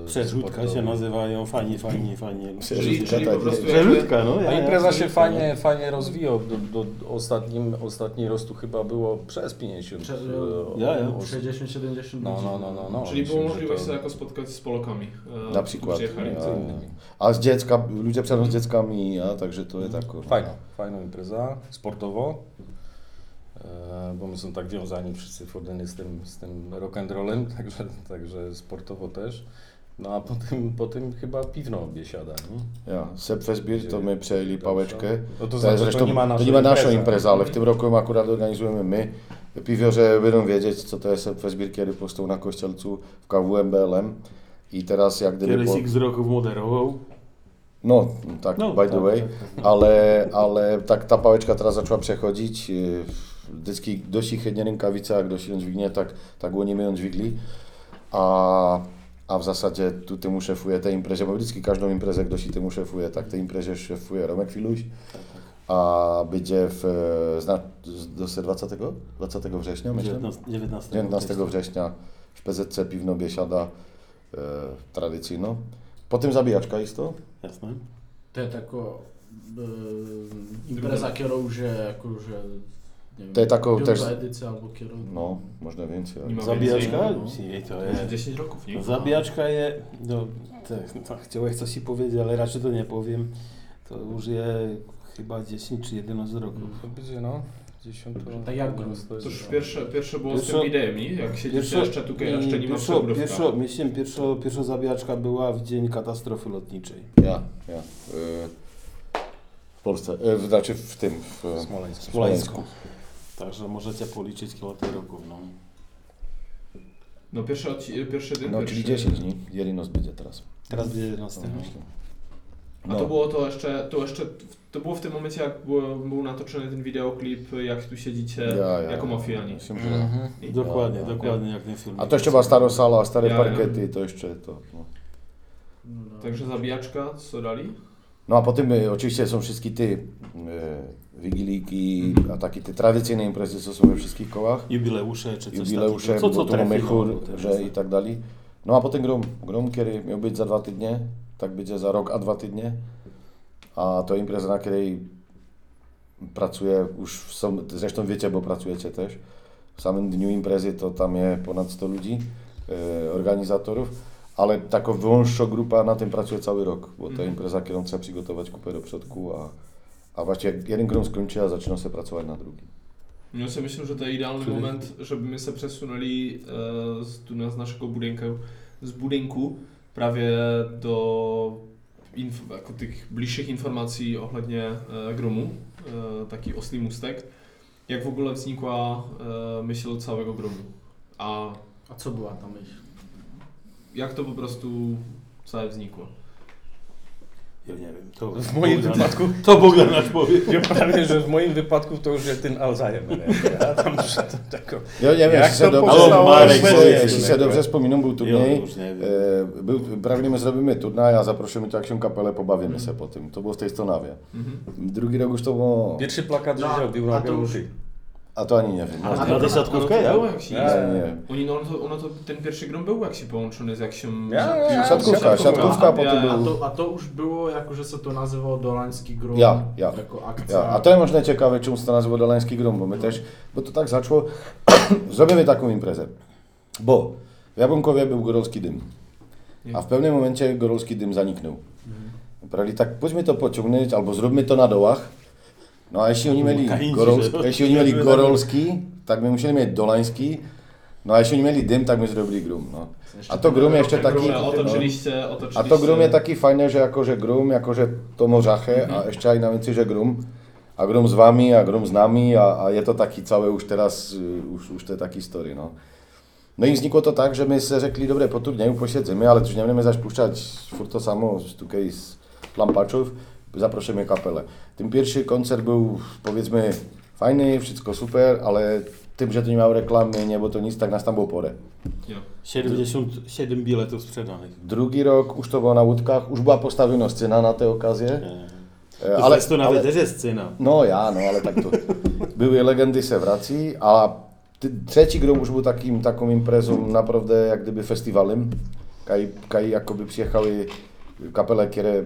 e, Przerzutka sportowy. się nazywają, fani, fani, fani. Czyli, czyli po prostu Przerzutka, no. A ja- ja impreza się przerzutka, fajnie, fajnie rozwijał. Do, do ostatnim, ostatni raz tu chyba było przez 50 Prze- e, Ja, ja. osób. 60-70 No, no, no, no, no. Czyli było możliwość to- się jako spotkać z Polakami. Na przykład. A z dziecka, ludzie przyjadą z dzieckami, a także to jest tak. Fajna, fajna impreza, sportowo, bo my są tak wiązani wszyscy Fordeny z tym, z tym rock'n'rollem, także, także sportowo też. No a potem, potem chyba piwno biesiada, nie? Ja, Seb Fesbir to my przejęli pałeczkę. No to To znaczy, zresztą, to nie ma naszej to nie ma naszą imprezy. imprezę, ale w tym roku akurat organizujemy my. Piwiorze będą wiedzieć, co to jest Fesbir, kiedy powstał na Kościelcu w KWM BLM. I teraz jak gdyby... Kiedyś Po... X roków moderował. No, tak, No, by the tak, way. tak, tak. Ale, ale tak ta pałeczka teraz zaczęła przechodzić. yy, Dyski dość chętnie rękawice, jak dość ją dźwignie, tak, tak łonimy ją dźwigli. A, a w zasadzie tu temu szefuje tej imprezie, bo vždycky każdą imprezę ktoś i temu szefuje, tak tej imprezie szefuje Romek Filuś. A będzie w, e, zna, do 20, 20 września, myślę? 19, 19. 19 września w PZC Piwno Biesiada e, tradycyjno. Potem zabijaczka jest to? Jasne. To je tako e, impreza, kterou že jakože To je takovou piąta też- edycja albo kterou. No, można więcej. ale- Nie ma Zabijaczka? więcej, Jej, to Może jest. 10 roków, nie? Zabijaczka je, no tak, tak, chciałeś coś ci powiedzieć, ale raczej to nie powiem. To już je chyba 10 czy 11 roków. To będzie no, 10 Tak jak to To już pierwsze, pierwsze było z Pierwszo- tym nie? Jak siedzicie jeszcze tutaj, jeszcze nie ma pierwszo, przebrówka. pierwszo, myślę, pierwszo, pierwsza zabijaczka była w dzień katastrofy lotniczej. Ja, ja. E, w Polsce, w- znaczy w tym, w, Smoleńsk. W Smoleńsku. Także możecie policzyć tych roków. No. No pierwszy, odci- pierwszy dzień, no pierwszy... czyli 10 dni, Jelinos będzie teraz. Teraz będzie 11. No, myślę. A to było to jeszcze, to jeszcze, to było w tym momencie, jak było, był natoczony ten wideoklip, jak tu siedzicie Ja, ja. jako mafiani. Mhm. Dokładnie, Ja, ja. dokładnie jak ten film. A to jeszcze była stara sala, stare Ja, ja. parkety, to jeszcze to. No. No, no. Także zabijaczka, co dali? No a potem e, oczywiście są wszystkie te e, wigiliki, a takie te tradycyjne imprezy, co są we wszystkich kołach. Jubileusze czy coś Jubileusze, takiego. bo tu mamy trafiło, chór, bo to że i tak dalej. No a potem grom, grom, który miał być za dwa tygodnie, tak będzie za rok a dwa tygodnie. A to impreza, na której pracuję, już są, zresztą wiecie, bo pracujecie też. W samym dniu imprezy to tam jest ponad 100 ludzi, e, organizatorów, ale taka wąższa grupa na tym pracuje cały rok, bo to Mhm. impreza, którą trzeba przygotować kupę do przodku, a, a właściwie jak jeden grom skończy, a zaczyna się pracować na drugim. No ja myślę, że to jest idealny Czyli- moment, żeby my się przesunęli e, z, tu z naszego budynku, z budynku prawie do inf, jako tych bliższych informacji ohledně e, gromu, e, taki oslý mustek. Jak w ogóle vznikła e, myśl całego gromu? A A co była ta myśl? jak to po prostu całe vznikło? Ja nie wiem, to W moim Bogdan- wypadku, To Bogdan nasz powie. ja prawie, że w moim wypadku to już jest ten Alzheimer. Ja tam już to tako... Ja nie wiem, Jak jeśli się dobrze, Marek, jeśli, się dobrze wspominam, był turniej. E, był, prawie my zrobimy turnaj, a zaprosimy tu jakąś kapelę, pobawimy się po tym. To było w tej Stonawie. Mhm. Drugi rok już to było... Pierwszy plakat, że No, zrobił a A to ani nie wiem. A Może- Na deszatkówkę, ja? jak się nie, nie. Oni, no, to, ono to, ten pierwszy grom był jak się połączony z jakąś... Ja, ja, Siatkówka, siatkówka, A, potem ja- A był... to, a to już było, jako że się to nazywało Dolański Grum, Ja, ja. jako akcja. Ja, a to jest może ciekawe, czemu to nazywa Dolański Grum, bo my też, bo to tak zaczło, zrobimy taką imprezę, bo w Jabłonkowie był Gorolski Dym, a w pewnym momencie Gorolski Dym zaniknął. Brali tak, pójdźmy to pociągnąć, albo zróbmy to na dołach, no a jeśli oni mieli, Kainci, Gorolski, że- jeśli oni mieli Gorolski, tak my musieli mieć Dolański, no a jeśli oni mieli Dym, tak my zrobili Grum, no. A to Grum jeszcze taki... Grumę otoczyliście, otoczyliście... A to Grum jest taki fajny, że jako, że Grum, jako, że to morzachę, a jeszcze i na więcej, że Grum, a Grum z wami, a Grum z nami, a, a jest to taki cały już teraz, y, już, już te takie historie, no. No i znikło to tak, że my sobie řekli, dobre, po turnieju posiedzimy, ale już nie będziemy zaś puszczać. Furt to samo, tutaj z lampaczów, zaprosimy kapelę. Ten pierwszy koncert był, powiedzmy, fajny, wszystko super, ale tym, że to nie miał reklamy, nie, bo to nic, tak nas tam było porę. Ja. 77 biletów sprzedanych. Drugi rok już to było na łódkach, już była postawiona scena na tę okazję. E, Ale to nawet też jest scena. No ja, no ale tak to były legendy se wraci, a ty, trzeci grom już był takim, taką imprezą naprawdę jak gdyby festiwalem. Kaj, kaj jakoby przyjechały kapele, które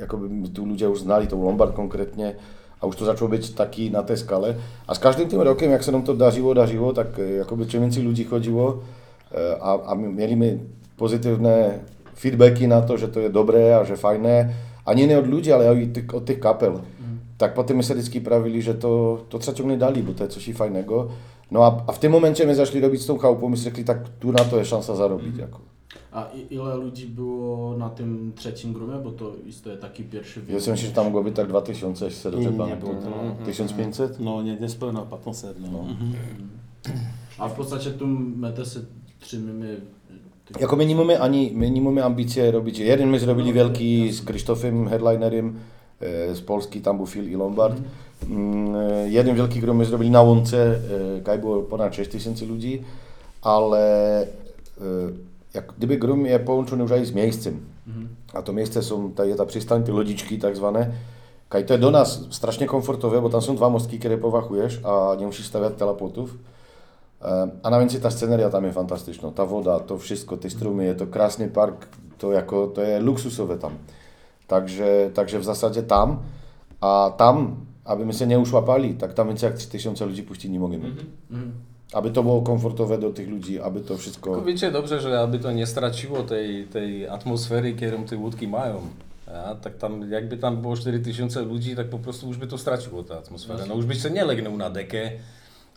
mm, jakoby tu ludzie już znali, tą Lombard konkretnie, a już to zaczęło być taki na tę skalę. A z każdym tym rokiem, jak się nam to darzyło, darzyło, tak e, jakoby czym więcej ludzi chodziło, e, a, a my mieliśmy pozytywne feedbacki na to, że to jest dobre, a że fajne, a nie, nie od ludzi, ale i tych, od tych kapel. Tak potem my serycki prawili, że to, to trzeba ciągle dali, bo to jest coś i fajnego. No a, a w tym momencie my zaczęli robić z tą chałupą, my řekli, tak tu na to jest szansa zarobić. Jako. A i, ile ludzi było na tym trzecim grumie, bo to jest taki pierwszy Ja sobie myślę, że tam mogło być tak 2000, jeśli się dobrze Nie, nie pamiętam. było to. 1500? No nie, niespełna 1500. No. Mhm. A w podstate tu metę się trzymamy... Jako my nie mamy ani, my nie mamy ambicje robić. Jeden my zrobili wielki z Krzysztofem Headlinerem e, z Polski, tam był Phil i Lombard. Mm, e, Jeden wielki grom my zrobili na łące, e, kaj było ponad 6 tysięcy ludzi, ale e, jak gdyby grom jest połączony już i z miejscem. A to miejsce są, ta, ta przystań, te lodziczki tak zwane. Kaj to jest do nas strasznie komfortowe, bo tam są dwa mostki, które powachujesz, a nie musisz stawiać telapotów. E, A na więcej ta sceneria tam jest fantastyczna. Ta woda, to wszystko, te strumy, to krasny park, to jako, to jest luksusowe tam. Także, także w zasadzie tam, a tam, aby my się nie uszłapali, tak tam więcej jak 3000 ludzi puścić nie możemy. Aby to było komfortowe do tych ludzi, aby to wszystko... Tylko wiecie dobrze, że aby to nie straciło tej, tej atmosfery, którą te łódki mają. A, tak tam, jakby tam było 4000 ludzi, tak po prostu już by to straciło tę atmosferę. No już byś się nie legnął na dekę,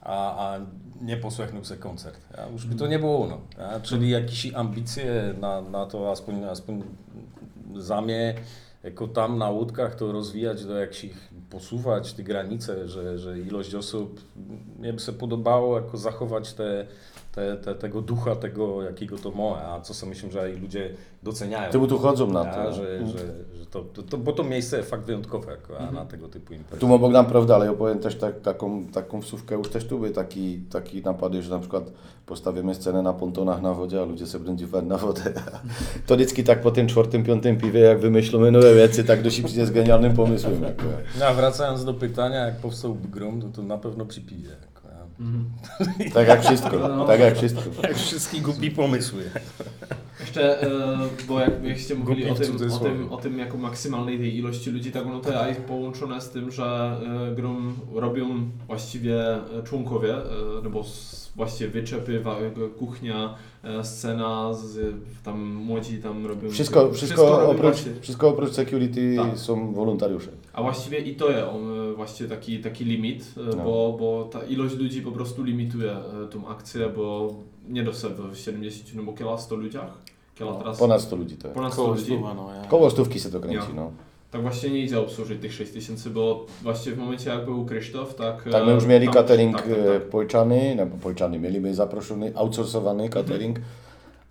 a, a nie posłuchał se koncert. A, już by to nie było ono. Czyli jakieś ambicje na, na to, aspoň, aspoň za mnie, jako tam na łódkach to rozwijać do jakichś, posuwać te granice, że, że ilość osób, mnie by się podobało jako zachować te, te, te, tego ducha, tego jakiego to ma, a co sobie myślę, że i ludzie doceniają. Tymu tu chodzą na A, to. że, że, że to, to, to, bo to miejsce jest fakt wyjątkowe a na tego typu imprezy. Tu ma Bogdan prawda, ale ja powiem też tak, taką, taką wsówkę, już też tu były taki, taki napady, że na przykład postawimy scenę na pontonach na wodzie, a ludzie sobie będą na wodę. To vždycky tak po tym czwartym, piątym piwie, jak wymyślimy nowe rzeczy, tak dość przyjdzie z genialnym pomysłem. No, a wracając do pytania, jak powstał Grom, no to na pewno przy piwie. A. Tak jak wszystko, tak jak wszystko. Jak wszystkie głupi pomysły. Jeszcze, e, bo jak jakście mówili o tym, o, tym, o tym jako maksymalnej tej ilości ludzi, tak ono to jest połączone z tym, że e, grom robią właściwie e, członkowie, no bo właściwie wyczepy, kuchnia, scena, z, tam młodzi tam robią... Wszystko, wszystko, robią oprócz, właśnie. wszystko oprócz security Tak. są wolontariusze. A właściwie i to jest właściwie taki, taki limit, No. bo, bo ta ilość ludzi po prostu limituje tą akcję, bo nie do sobie w 70, no bo kiela 100 ludziach, kiela teraz Ponad 100 ludzi to jest. ponad 100 Koło ludzi. stuwa, no ja. Koło stówki się to kręci, Ja. no. Tak właśnie nie idzie obsłużyć tych 6000, bo właściwie w momencie jak był Krzysztof, tak... Tak, my e, już mieli tam- catering tak, tak, e, tak. pojczany, no bo pojczany, mieliśmy zaproszony, outsourcowany catering,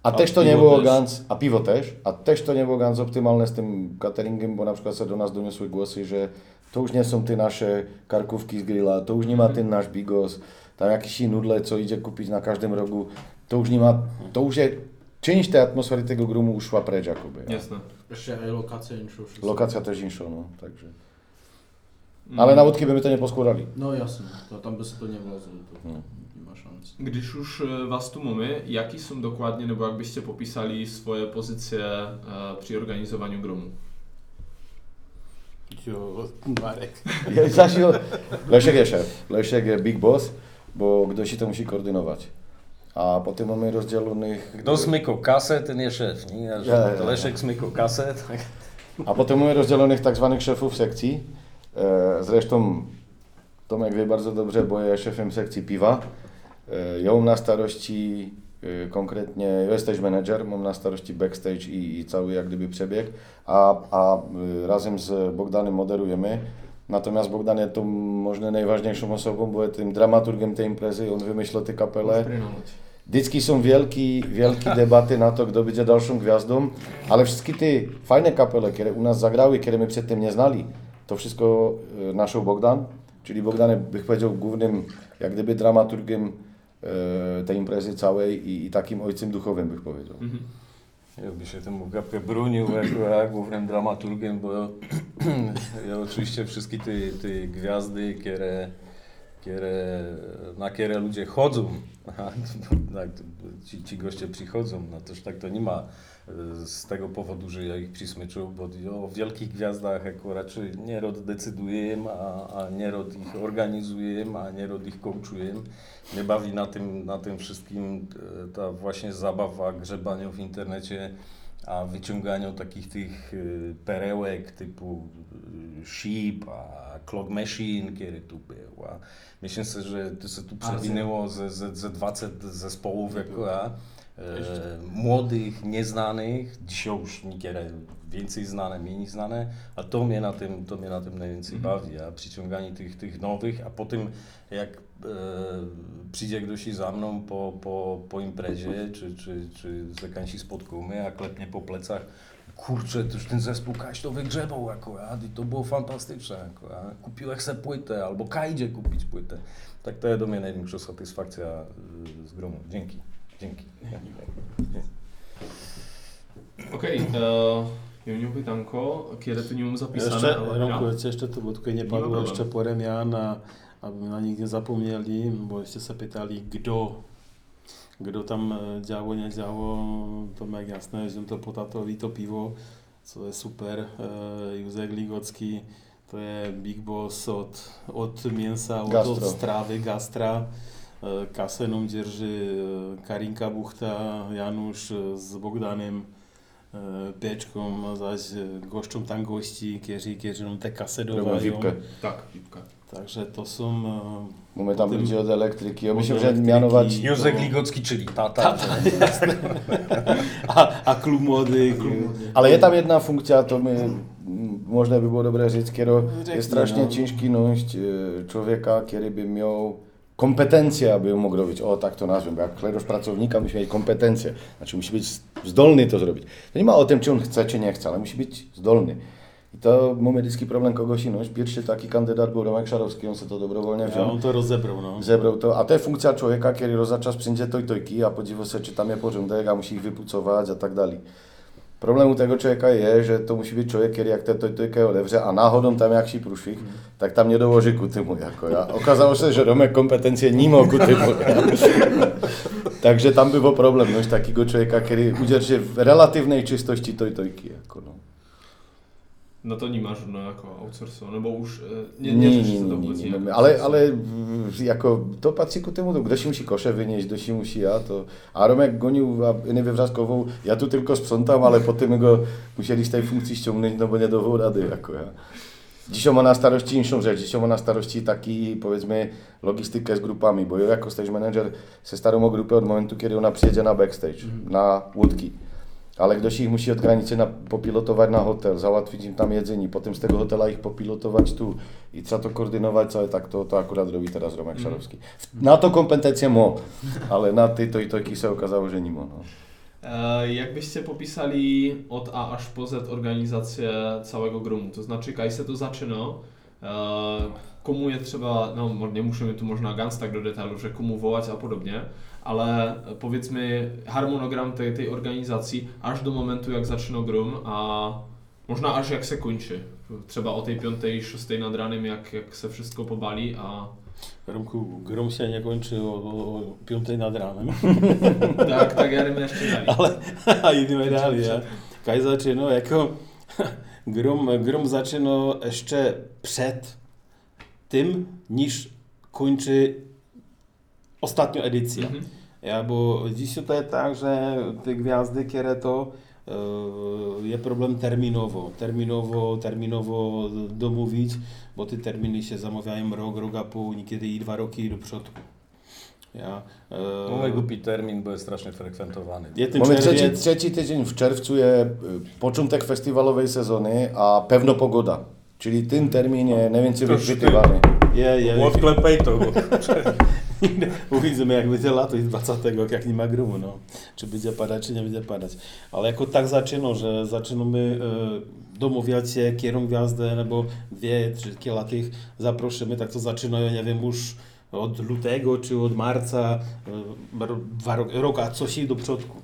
A, A też to nie piwo było też. ganz, a piwo też, a też to nie było ganz optymalne z tym cateringiem, bo na przykład się do nas doniosły głosy, że to już nie są te nasze karkówki z grilla, to już nie ma ten nasz bigos, tam jakiś nudle, co idzie kupić na każdym rogu, to już nie ma, to już je, część tej atmosfery tego grumu uszła precz jakoby. a Jasné. Jeszcze lokacja všetko. Lokacja też insza, no, także. Mm. Ale na łódki by to nie poskładali. No jasne, to, tam by se to nevlazilo, to No. nemá šanci. Když už eh, vás tu máme, jaký jsou dokladně, nebo jak byste popísali svoje pozice eh, při organizování gromu? Jo, Marek. Leszek jest szef, Leszek big boss, bo ktoś się to musi koordynować. A potem mamy rozdzielonych... Kdo smykł kasę, ten jest szef, nie? Ja, Ja, ja. Leszek smykł kasę, tak. A potem mamy rozdzielonych tak zwanych szefów sekcji. E, Zresztą Tomek wie bardzo dobrze, bo jest szefem sekcji piwa. E, Ja mam na starości e, konkretnie, ja jesteś menedżer, mam na starości backstage i, i cały jak gdyby przebieg, a, a e, razem z Bogdanem moderujemy. Natomiast Bogdan jest tą może najważniejszą osobą, bo tym dramaturgiem tej imprezy, on wymyślił te kapele. Vždycky są wielkie, wielkie debaty na to, kto będzie dalszą gwiazdą, ale wszystkie te fajne kapele, które u nas zagrały, które my przedtem nie znali, to wszystko e, naszą Bogdan, czyli Bogdan bych powiedział głównym, jak gdyby dramaturgiem e, tej imprezy całej i, i takim ojcem duchowym bych powiedział. Mhm. Ja by się temu gapkę bronił ja, głównym dramaturgiem, bo ja oczywiście wszystkie te, te gwiazdy, które, które, na które ludzie chodzą, a, tak, ci, ci goście przychodzą, no toż tak to nie ma z tego powodu, że ja ich przysmyczył, bo o wielkich gwiazdach jako raczej nierod decyduje, a, a nierod ich organizuje, a nierod ich coachuje. Mnie bawi na tym, na tym wszystkim e, ta właśnie zabawa grzebania w internecie, a wyciąganiu takich tych e, perełek typu e, Sheep, a Clock Machine, który tu był. A myślę że to się tu przewinęło ze, ze, ze 20 zespołów jako ja. E, młodych, nieznanych, dzisiaj już niekiedy więcej znane, mniej znane, a to mnie na tym, to mnie na tym najwięcej bawi, a przyciąganie tych, tych nowych, a potem jak e, przyjdzie ktoś za mną po, po, po imprezie, czy, czy, czy z jakimś spotkamy, a klepnie po plecach, kurczę, to już ten zespół Kaś to wygrzebał akurat i to było fantastyczne akurat. Kupiłem se płytę, albo Kajdzie kupić płytę. Tak to jest do mnie największa satysfakcja y, z gromu. Dzięki. Dzięki. OK, uh, ja měl pytanko, kiedy tu nie mam zapisane. Jeszcze, ale- Romku, Ja? jeszcze tu, bo tylko nie ma padło problemu. jeszcze po Remiana, aby na nich nie zapomnieli, bo jeszcze se pytali, kdo, kdo tam e, działo, nie działo, to jak jasne, że to potatowi to piwo, co jest super, e, Józek Ligocki, to jest Big Boss od, od mięsa, od, Gastro. od strawy, gastra, e, kasę nam dzierży e, Karinka Buchta, Janusz e, z Bogdanem, e, Pieczką, zaś e, goszczą tam gości, którzy, którzy nam te Robią dowają. wipkę. Tak, pipka. Także to są... e, Mamy tam ludzi od elektryki. Ja myślę, że mianować... Józek Ligocki, czyli tata. A, a klub młody, klub... Ale jest tam jedna funkcja, to my, można by było dobre rzec, kiero Řekni, jest strasznie no. ciężki nosić e, człowieka, który by miał kompetencje, aby mógł robić, o tak to nazwę, bo jak klerosz pracownika musi mieć kompetencje, znaczy musi być zdolny to zrobić. To nie ma o tym, czy on chce, czy nie chce, ale musi być zdolny. I to mamy dyski problem kogoś inąć. Pierwszy taki kandydat był Romek Szarowski, on sobie to dobrowolnie Ja, wziął. on to rozebrał, no. Zebrał to, a to jest funkcja człowieka, który rozaczas przyjdzie toj tojki, a podziwu sobie, czy tam je porządek, a musi ich wypucować, a tak dalej. Problem u tego człowieka jest, że to musi być człowiek, który jak te toj tojkę odewrze, a náhodou tam jak si průšvih, tak tam nie dołoży ku tymu jako ja. Okazało się, że Romek kompetencje nie ma ku tymu. Także tam było problem, no, takiego człowieka, który udzierży w relatywnej czystości toj tojki. Jako, no. Na to nie masz no, jako outsourcu, nebo už eh, nie, Nie, nie, nie, nie, to nie, nie, nějak. nie, ale, ale jako to patrzy ku temu, kdo si musi kosze wynieść, si musi ja, to... A Romek gonił a Inę Wywrzaskową, ja tu tylko sprzątam, ale potem go musieli z tej funkcji ściągnąć, no bo nie dawał rady jako ja. Dzisiaj ma na starości inszą rzecz, dzisiaj ma na starości taki, powiedzmy, logistykę z grupami, bo ja jako stage manager se starą o grupę od momentu, kiedy ona przyjedzie na backstage, na łódki. Ale ktoś ich musi od granicy na, popilotować na hotel, załatwić im tam jedzenie, potem z tego hotela ich popilotować tu i trzeba to koordynować całe, tak to, to akurat robi teraz Romek Szarowski. Na to kompetencje mo, ale na ty to i to się okazało, że nie ma. No. E, Jak byście popisali od A aż po Z organizację całego gromu? To znaczy, jak się to zaczyna, e, komu je trzeba, no mo- nie musimy tu možná ganz tak do detailu, że komu wołać a podobnie, ale powiedzmy harmonogram tej, tej organizacji aż do momentu, jak zaczyna grum a można aż jak se kończy. Trzeba o tej piątej, szóstej nad ranem, jak, jak se wszystko pobali, a Romku, grom się nie kończy o, o, o 5 nad ranem, tak, tak ja jeszcze dalej. ale a ideme dalej. Ja. Kaj zaczyno, jako grom, grom zaczyna jeszcze przed tym, niż kończy ostatnia edycja. Mhm. Ja, bo dziś to jest tak, że te gwiazdy, które to e, je problem terminowo, terminowo, terminowo domówić, bo te terminy się zamawiają rok, rok a pół, niekiedy i dwa roki do przodu. Ja, e, No i głupi termin, bo jest strasznie ten Mamy trzeci, trzeci tydzień w czerwcu je y, początek festiwalowej sezony, a pewno pogoda. Czyli ten termin je najwięcej To wychwytywany. je, je, Odklepej to. Uvidíme, jak lato i 20, jak nie ma grumu, no. Czy będzie padać, czy nie będzie padać. Ale jako tak zaczyno, że zaczynamy e, domawiać się, kierą gwiazdę, nebo dwie, trzy kilka tych zaprosimy, tak to zaczynają, nie wiem, już od lutego, czy od marca, e, ro- dwa ro- roka, coś i do przodku.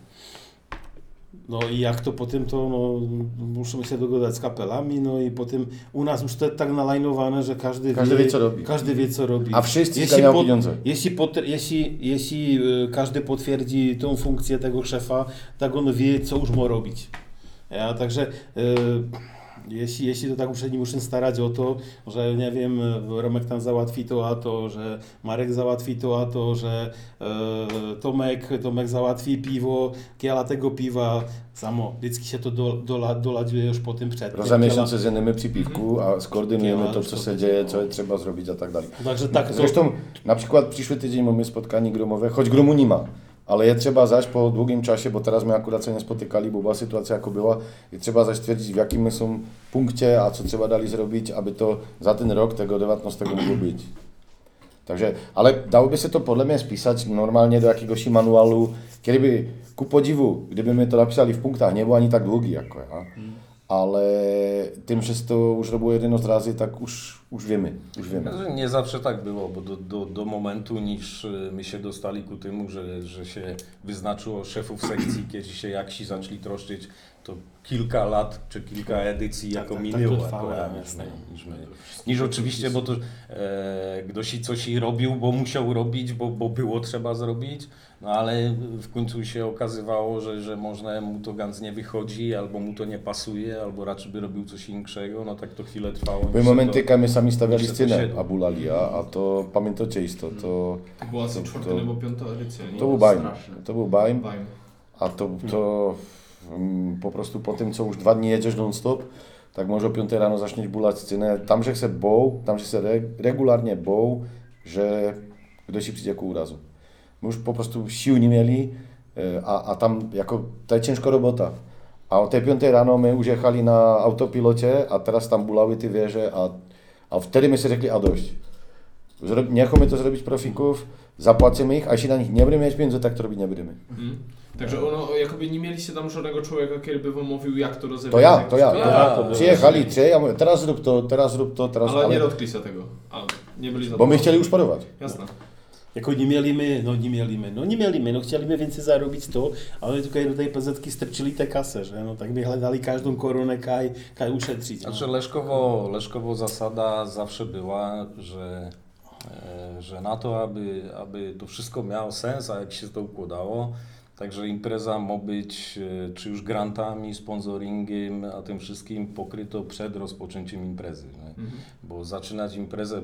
No i jak to potem to, no, musimy się dogadać z kapelami, no i potem u nas już to jest tak nalajnowane, że każdy, Każdy wie, co robi. Każdy wie, co robi. A wszyscy Jeśli po- pieniądze. Jeśli, pot, jeśli, jeśli y, każdy potwierdzi tą funkcję tego szefa, tak on wie, co już ma robić. Ja, także y, jeśli, jeśli to tak nie muszę starać o to, że nie wiem, Romek tam załatwi to, a to, że Marek załatwi to, a to, że y, Tomek, Tomek załatwi piwo, kiela tego piwa, samo, vždycky się to do, dola, dolaďuje już po tym przed. Za Kiela- miesiąc się zjemy przy piwku, a skoordynujemy Kiela to, co się dzieje, no. co trzeba zrobić, a tak dalej. Także tak, to, Zresztą na przykład przyszły tydzień mamy spotkanie gromowe, choć gromu nie ma, ale je trzeba zaś po długim czasie, bo teraz my akurat się nie spotykali, bo była sytuacja jako była, i trzeba zaś stwierdzić w jakim my są punkcie, a co trzeba dali zrobić, aby to za ten rok tego 19 mogło być. Takže, ale dałoby się to podle mnie spisać normalnie do jakiegoś manualu, kiedy by, ku podziwu, gdyby my to napisali w punktach, nie był ani tak długi jako ja, ale tym, że to już robiło jeden razy, tak już, już wiemy, już wiemy. Znaczy, Nie zawsze tak było, bo do, do, do momentu, niż y, my się dostali ku temu, że, że się wyznaczyło szefów sekcji, kiedy się jaksi zaczęli troszczyć, to kilka lat czy kilka edycji jako tak, minęło. tak to trwało, jako, niż, my, jasne. niż, my, niż oczywiście, bo to e, ktoś i coś i robił, bo musiał robić, bo, bo było trzeba zrobić, no ale w końcu się okazywało, że, że można mu to ganz nie wychodzi, albo mu to nie pasuje, albo raczej by robił coś innego, no tak to chwilę trwało. Były momenty, to- kiedy my sami stawiali to scenę siedło. Abulalija, a to pamiętacie isto, to, To była To- czwarta to- nebo piąta edycja, nie? to był bajm. To był bajm, a to, to po prostu po tym, co już dwa dni jedziesz non-stop, tak może o 5 rano zaczniesz bulać scenę, tam, że się bał, tam, że się re, regularnie bał, że ktoś ci przyjdzie ku urazu. My już po prostu sił nie mieli, e, a, a tam jako, to jest ciężka robota. A o tej 5 rano my już jechali na autopilocie, a teraz tam bulały ty wieże, a, a wtedy my sobie řekli, a dość. Zro, nechome to zrobić profików, zapłacimy ich, a jeśli na nich nie będziemy mieć pieniędzy, tak to robić nie będziemy. Mhm. Także ono, jakoby nie mieliście tam żadnego człowieka, który by wam mówił, jak to rozebrać. To ja, to ja. to- ja, ja to. Przyjechali ja mówię, teraz zrób to, teraz zrób to, teraz... Ale nie ale, dotkli się tego. A, nie byli bo my chcieli już parować. Jasne. Jako nie mieliśmy, no nie mieliśmy, no nie mieliśmy, no chcieliśmy więcej zarobić to, ale tutaj do tej PZ strczyli te kasę, że no tak by hledali każdą koronę, kaj, kaj. Znaczy No. Leszkowo, Leszkowo zasada zawsze była, że, e, że na to, aby, aby to wszystko miało sens, a jak się to układało, także impreza ma być e, czy już grantami, sponsoringiem, a tym wszystkim pokryto przed rozpoczęciem imprezy. Mhm. Bo zaczynać imprezę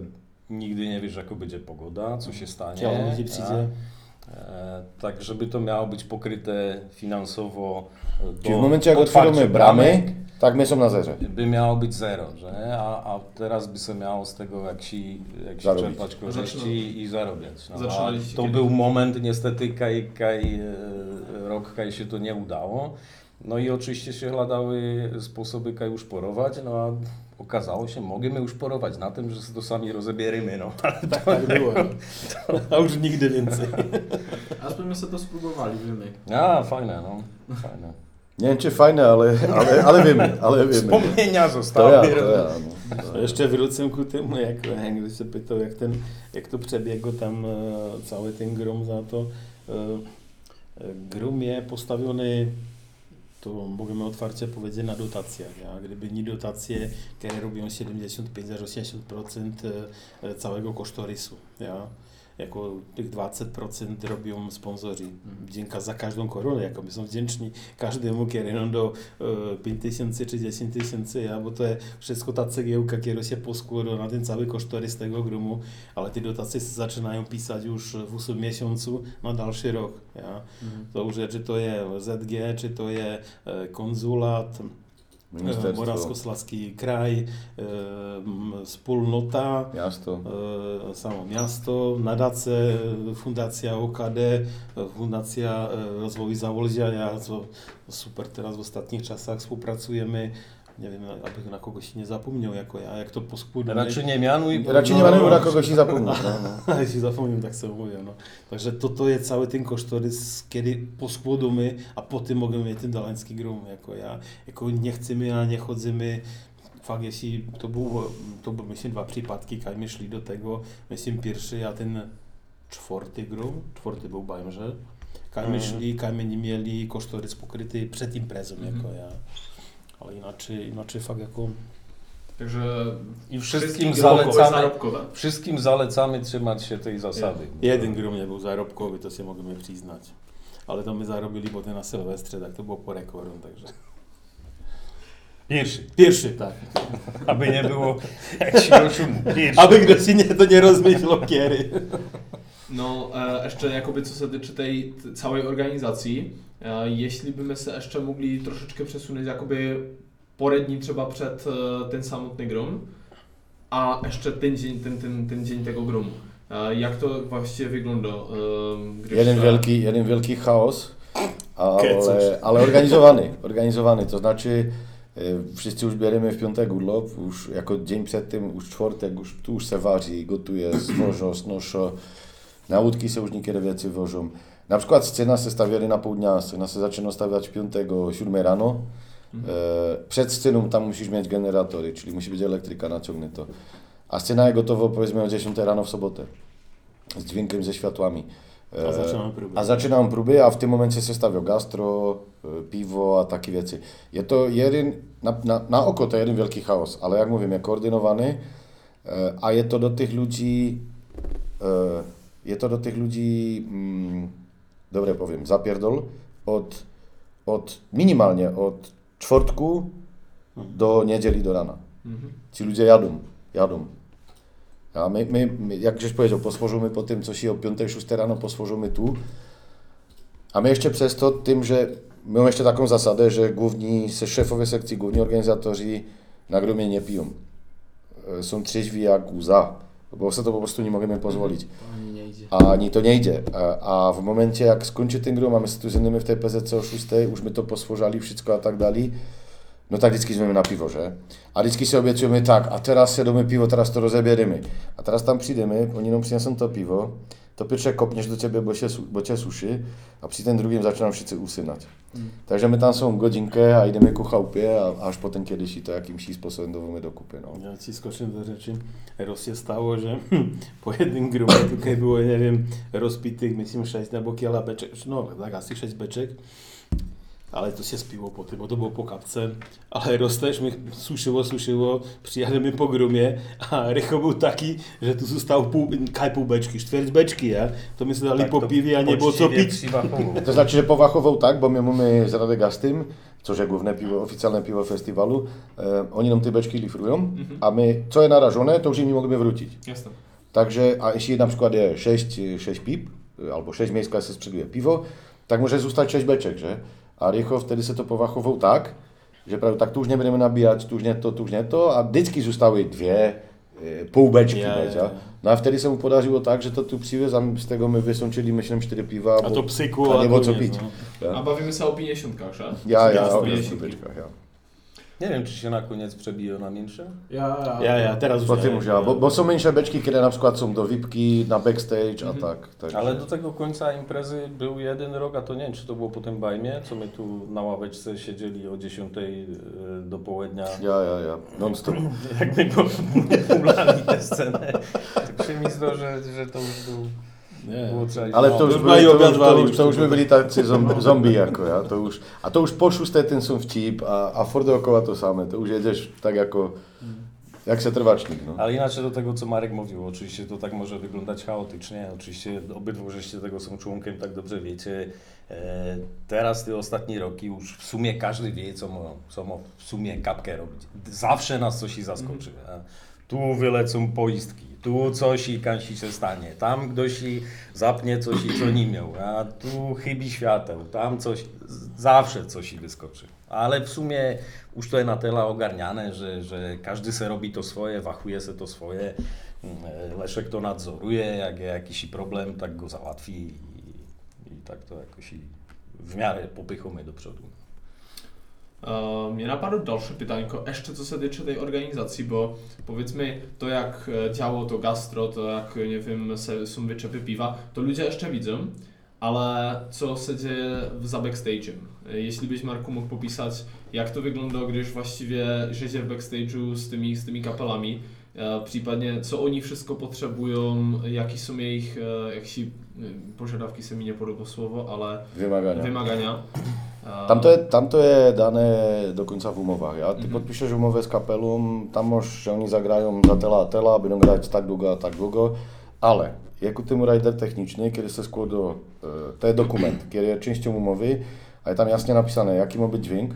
nigdy nie wiesz, jaka będzie pogoda, co się stanie. Tak? E, Tak, żeby to miało być pokryte finansowo. Do Czyli w momencie, jak otworzymy bramy, tak my są na zerze. by miało być zero, że? A, a teraz by się miało z tego jak się, jak się Zarobić. czerpać korzyści Zaczyna- i zarabiać. No, a to kiedy? był moment niestety, kaj, kaj, e, rok kaj się to nie udało. No i oczywiście się hledały sposoby kaj już porować, no a okazało się, możemy już porować na tym, że to sami rozebieramy, no. Tak, tak było. A już nigdy więcej. Aspoň byśmy se to spróbowali, wiemy. A, fajne, no. Fajne. Nie wiem czy fajne, ale, ale, ale wiemy, ale wiemy. Wspomnienia To zostały. ja, to ja. No. A Jeszcze wrócę ku temu, jak Henry się pytał, jak, ten, jak to przebiegło tam e, cały ten grom za to. E, e, grom je postawiony, to możemy otwarcie powiedzieć, na dotacjach. Ja? Gdyby nie dotacje, które robią 75-80% e, e, całego kosztorysu. Ja? Jako tych 20% robią sponsorzy. Dzięki za każdą koronę, jako my są wdzięczni każdemu, który nam do e, 5 tysięcy czy 10 tysięcy, bo to jest wszystko ta cegiełka, która się poskłada na ten cały kosztorys tego grumu, ale ty dotacje zaczynają pisać już w 8 miesiącu na dalszy rok. Ja? To już, czy to je ZG, czy to je e, konzulat, e, Ministerstwo, Moravskoslezský kraj, e, m, wspólnota, miasto. e, samo miasto, nadace, fundacja OKD, e, fundacja e, rozwoju Zawolzia, ja co super teraz w ostatnich czasach współpracujemy, nie wiem, aby na kogoś nie zapomniał jako ja, jak to poskładamy. Raczej nie mianuj. bo- Raczej nie no, ma no. na kogoś i zapomnieć. No, no. Ale si zapomínám, tak se omluvím. No. Takže toto je celý ten koštorys, kedy poskładamy, a potem możemy mieć ten dalański grum, jako ja. Jako nechcemy a nechodzimy, fakt, jeśli to było, to były myślę dwa przypadki, kaj my szli do tego, myślę pierwszy, a ten czwarty grum, czwarty był Bajmrze, kaj my Mhm. szli, kaj my nie mieli kosztorys pokryty przed imprezą, Mhm. jako ja. Ale inaczej, inaczej fakt jako Także I wszystkim zalecamy. wszystkim zalecamy trzymać się tej zasady. Jeden grum nie był zarobkowy, to się możemy przyznać. Ale to my zarobili potem na Sylwestrze, tak to było po rekordom, także. Pierwszy. Pierwszy, tak. Aby nie było jak się. Pierwszy. Aby ktoś nie, to nie rozmyślał kiery. No, e, jeszcze jakoby co się tyczy tej całej organizacji, jeśli byśmy się jeszcze mogli troszeczkę przesunąć jakoby parę dni trzeba przed e, ten samotny grom, a jeszcze ten dzień, ten, ten, ten dzień tego gromu. Jak to właściwie wygląda? E, Jeden wielki, jeden wielki chaos, ale, ale organizowany, organizowany, to znaczy e, wszyscy już bierzemy w piątek urlop, już jako dzień przed tym, już czwartek, już, tu już se waży, gotuje, zwożą, znoszą, na łódki se już niektóre rzeczy wożą. Na przykład scena se stawiali na pół dnia, scena se zaczyna stawiać 5, 7 rano, Mhm. E, przed sceną tam musisz mieć generatory, czyli musi być elektryka naciągnięta. A scena jest gotowa powiedzmy o 10 rano w sobotę. Z dźwiękiem, ze światłami. E, A zaczynamy próbę. A zaczynam próby, a w tym momencie się stawia gastro, e, piwo, a takie rzeczy. Jest to jeden, na, na, na oko to jeden wielki chaos, ale jak mówię, jest koordynowany, e, a jest to do tych ludzi, e, jest to do tych ludzi, mm, dobre powiem, zapierdol, od, od minimalnie od czwartku do niedzieli do rana. Mhm. Ci ludzie jadą, jadą. A my, my, my jak żeś powiedział, posłużymy po tym, co się o 5-6 rano posłużymy tu. A my jeszcze przez to tym, że my mamy jeszcze taką zasadę, że główni se- szefowie sekcji, główni organizatorzy na gromie nie piją. E, Są trzeźwi jak łza, bo sobie to po prostu nie możemy pozwolić. Idzie. A ani to nie idzie. A, a w momencie jak skończy ten my tu z innymi w tej PZC o 6, już my to posłużali wszystko a tak dalej, no tak vždycky jsme na pivo, že? A vždycky si obiecujeme tak, a teraz se jdeme pivo, teraz to rozebiereme. A teraz tam přijdeme, oni nám přinesou to pivo, to pierwsze kopniesz do ciebie, bo, się, bo a przy tym drugim zaczynają wszyscy usynać. Mm. Takže my tam są godzinkę, a jdeme ku chałupie, a až potem kiedyś i to jakimś sposobem dowiemy do kupy. No. Ja ci skoczę do rzeczy. Raz się stało, że po jednym grubie tutaj było, nie wiem, rozpitych, myslím, 6 nebo kiela beczek, no tak asi 6 beczek. Ale to się spiło po tym, bo to było po kapce. Ale roz też mi suszyło, suszyło, przyjademy po grumie, a rycho był taki, że tu został pół, kaj pół beczki, czwierć beczki, ja? To my sobie dali Tak po to piwie, a nie było co poczciwie pić. przywachowo. To znaczy, że powachował tak, bo my mamy z Radegastym, což je główne piwo, oficjalne piwo festiwalu, e, oni nam te beczki lifrują, a my, co je narażone, to już im nie możemy wrócić. Jasne. Takže, a jeśli na przykład je 6, 6 pip, albo 6 miejsca se sprzeduje piwo, tak może zostać 6 beczek, że? A Rycho wtedy se to powachował tak, że prawie tak tu już nie będziemy nabijać, tu już nie to, tu już nie to, a vždycky zostały dwie, e, pół beczki, Ja, yeah, ja, ja. No a wtedy se mu podarzyło tak, że to tu przywiózł, a my z tego my wysączyli, myślę, 4 piwa, A bo- to psyku, a nie było co koniec, pić. no. A bawimy się o 50, że? Ja, ja, Jasne, o jeśli- 50 beczkach, ja. Nie wiem, czy się na koniec przebiją na mniejsze. Ja, ja, Ja, ja, teraz już Po nie. tym už bo, bo są mniejsze beczki, które na przykład są do VIPki, na backstage, a tak. tak. Ale do tego końca imprezy był jeden rok, a to nie wiem, czy to było po tym bajmie, co my tu na ławeczce siedzieli o 10 do południa. Ja, ja, ja, non stop. Jak my go ulali tę scenę. Tak się mi że, że to już był... Nie. Było trzeba Ale to już, byli, to, już, to, już, to już by byli tacy zombie, zombie jako ja. To już, a to już po szóste ten są wcip, a, a furt dookoła to same. To już jedziesz tak jako, jak se trwacznik. No. Ale inaczej do tego, co Marek mówił, oczywiście to tak może wyglądać chaotycznie, oczywiście obydwu żeście tego są członkiem, tak dobrze wiecie. E, teraz te ostatnie roki już w sumie każdy wie, co ma, co ma w sumie kapkę robić. Zawsze nas coś i zaskoczy. A tu wylecą poistki, tu coś i kansi się stanie, tam ktoś i zapnie coś i co nie miał, a tu chybi świateł, tam coś, zawsze coś i wyskoczy. Ale w sumie już to jest na tyle ogarniane, że, że każdy se robi to swoje, wachuje se to swoje. Mm, Leszek to nadzoruje, jak jest jakiś problem, tak go załatwi i, i tak to jakoś i w miarę popychamy do przodu. E, Mnie napadło dalsze pytanko, jeszcze co się tyczy tej organizacji, bo powiedzmy to jak e, działo to gastro, to jak nie wiem, są wyczepy piwa, to ludzie jeszcze widzą, ale co się dzieje za backstage'em? E, Jeśli byś Marku mógł popisać, jak to wygląda, gdyż właściwie życie w backstage'u z tymi, z tymi kapelami, e, případně co oni wszystko potrzebują, jakie są ich, e, jakieś požadavky se mi nie podoba słowo, ale Wymagania. wymagania. Tam to, je, tam to je dané dokonca v umowách. Ja? Ty Mhm. podpíšeš umowę z kapelą, tam že oni zagrajú za tela a tela, budú grať tak dlho a tak dlho, ale je ku tomu rider techničný, ktorý sa skôr do, e, to je dokument, ktorý je činšťou umluvy a je tam jasne napísané, jaký má byť dźwięk.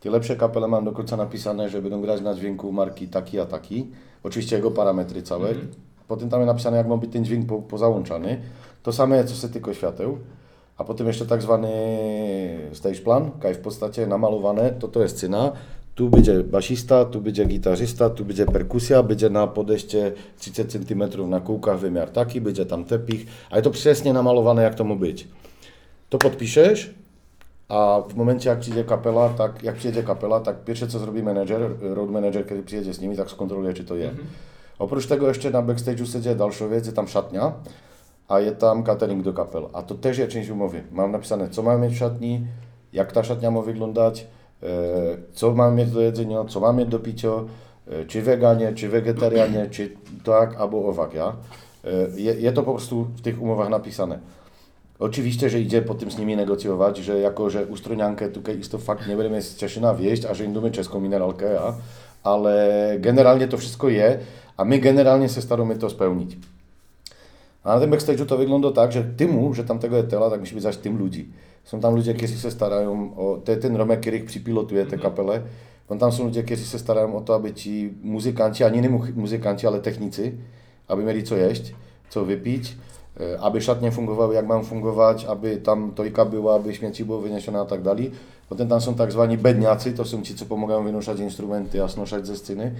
Ty lepšie kapele mám dokonca napísané, že budú grať na dźwięku marky taký a taký, oczywiście jego parametry całe. Mhm. Potem tam je napísané, jak má byť ten dźwięk po, pozałączany. To samé co se týka świateł. A potom ještě takzvaný stage plan, kaj v podstate namalované, toto je scéna, tu bude bašista, tu bude gitarista, tu bude perkusia, bude na podešte 30 cm na koukách vymiar taký, bude tam tepich a je to přesně namalované, jak to má být. To podpíšeš a v momente, jak přijde kapela, tak jak přijde kapela, tak pierwsze co zrobí manager, road manager, který přijde s nimi, tak zkontroluje, či to je. Mhm. Oprócz tego jeszcze na backstage'u se dzieje dalšia vec, je tam šatňa a je tam catering do kapel. A to tež je činž umluvy. Mám napísané, co máme mít v šatni, jak ta šatňa má vyglądať, e, co mám mít do jedzenia, co mít do piťo, e, či veganie, či vegetariáne, či tak, abo ovak, ja. E, je, je to po prostu v těch umluvách napísané. Oczywiście, že ide potom s nimi negociovať, že jako, že u Stroňanke tu keď isto fakt nebudeme z Češina viesť a že im dáme českou minerálke, ja. ale generálne to všetko je a my generálne se staráme to spełniť. A na tym backstage'u to wygląda tak, że tymu, że tam tego je tela, tak musí byť zaś tým ľudí. Są tam ľudia, kteří se starajú o, to je ten Romek, který připilotuje té kapele, on tam jsou ľudia, kteří se starajú o to, aby ti muzikanti, ani ne muzikanti, ale technici, aby měli co jeść, co vypiť, e, aby šatně fungovaly, jak mám fungovat, aby tam tojka byla, aby śmieci bylo vyněšené a tak dále. Potem tam jsou takzvaní bedňáci, to jsou ti, co pomáhají vynošať instrumenty a snošať ze scény.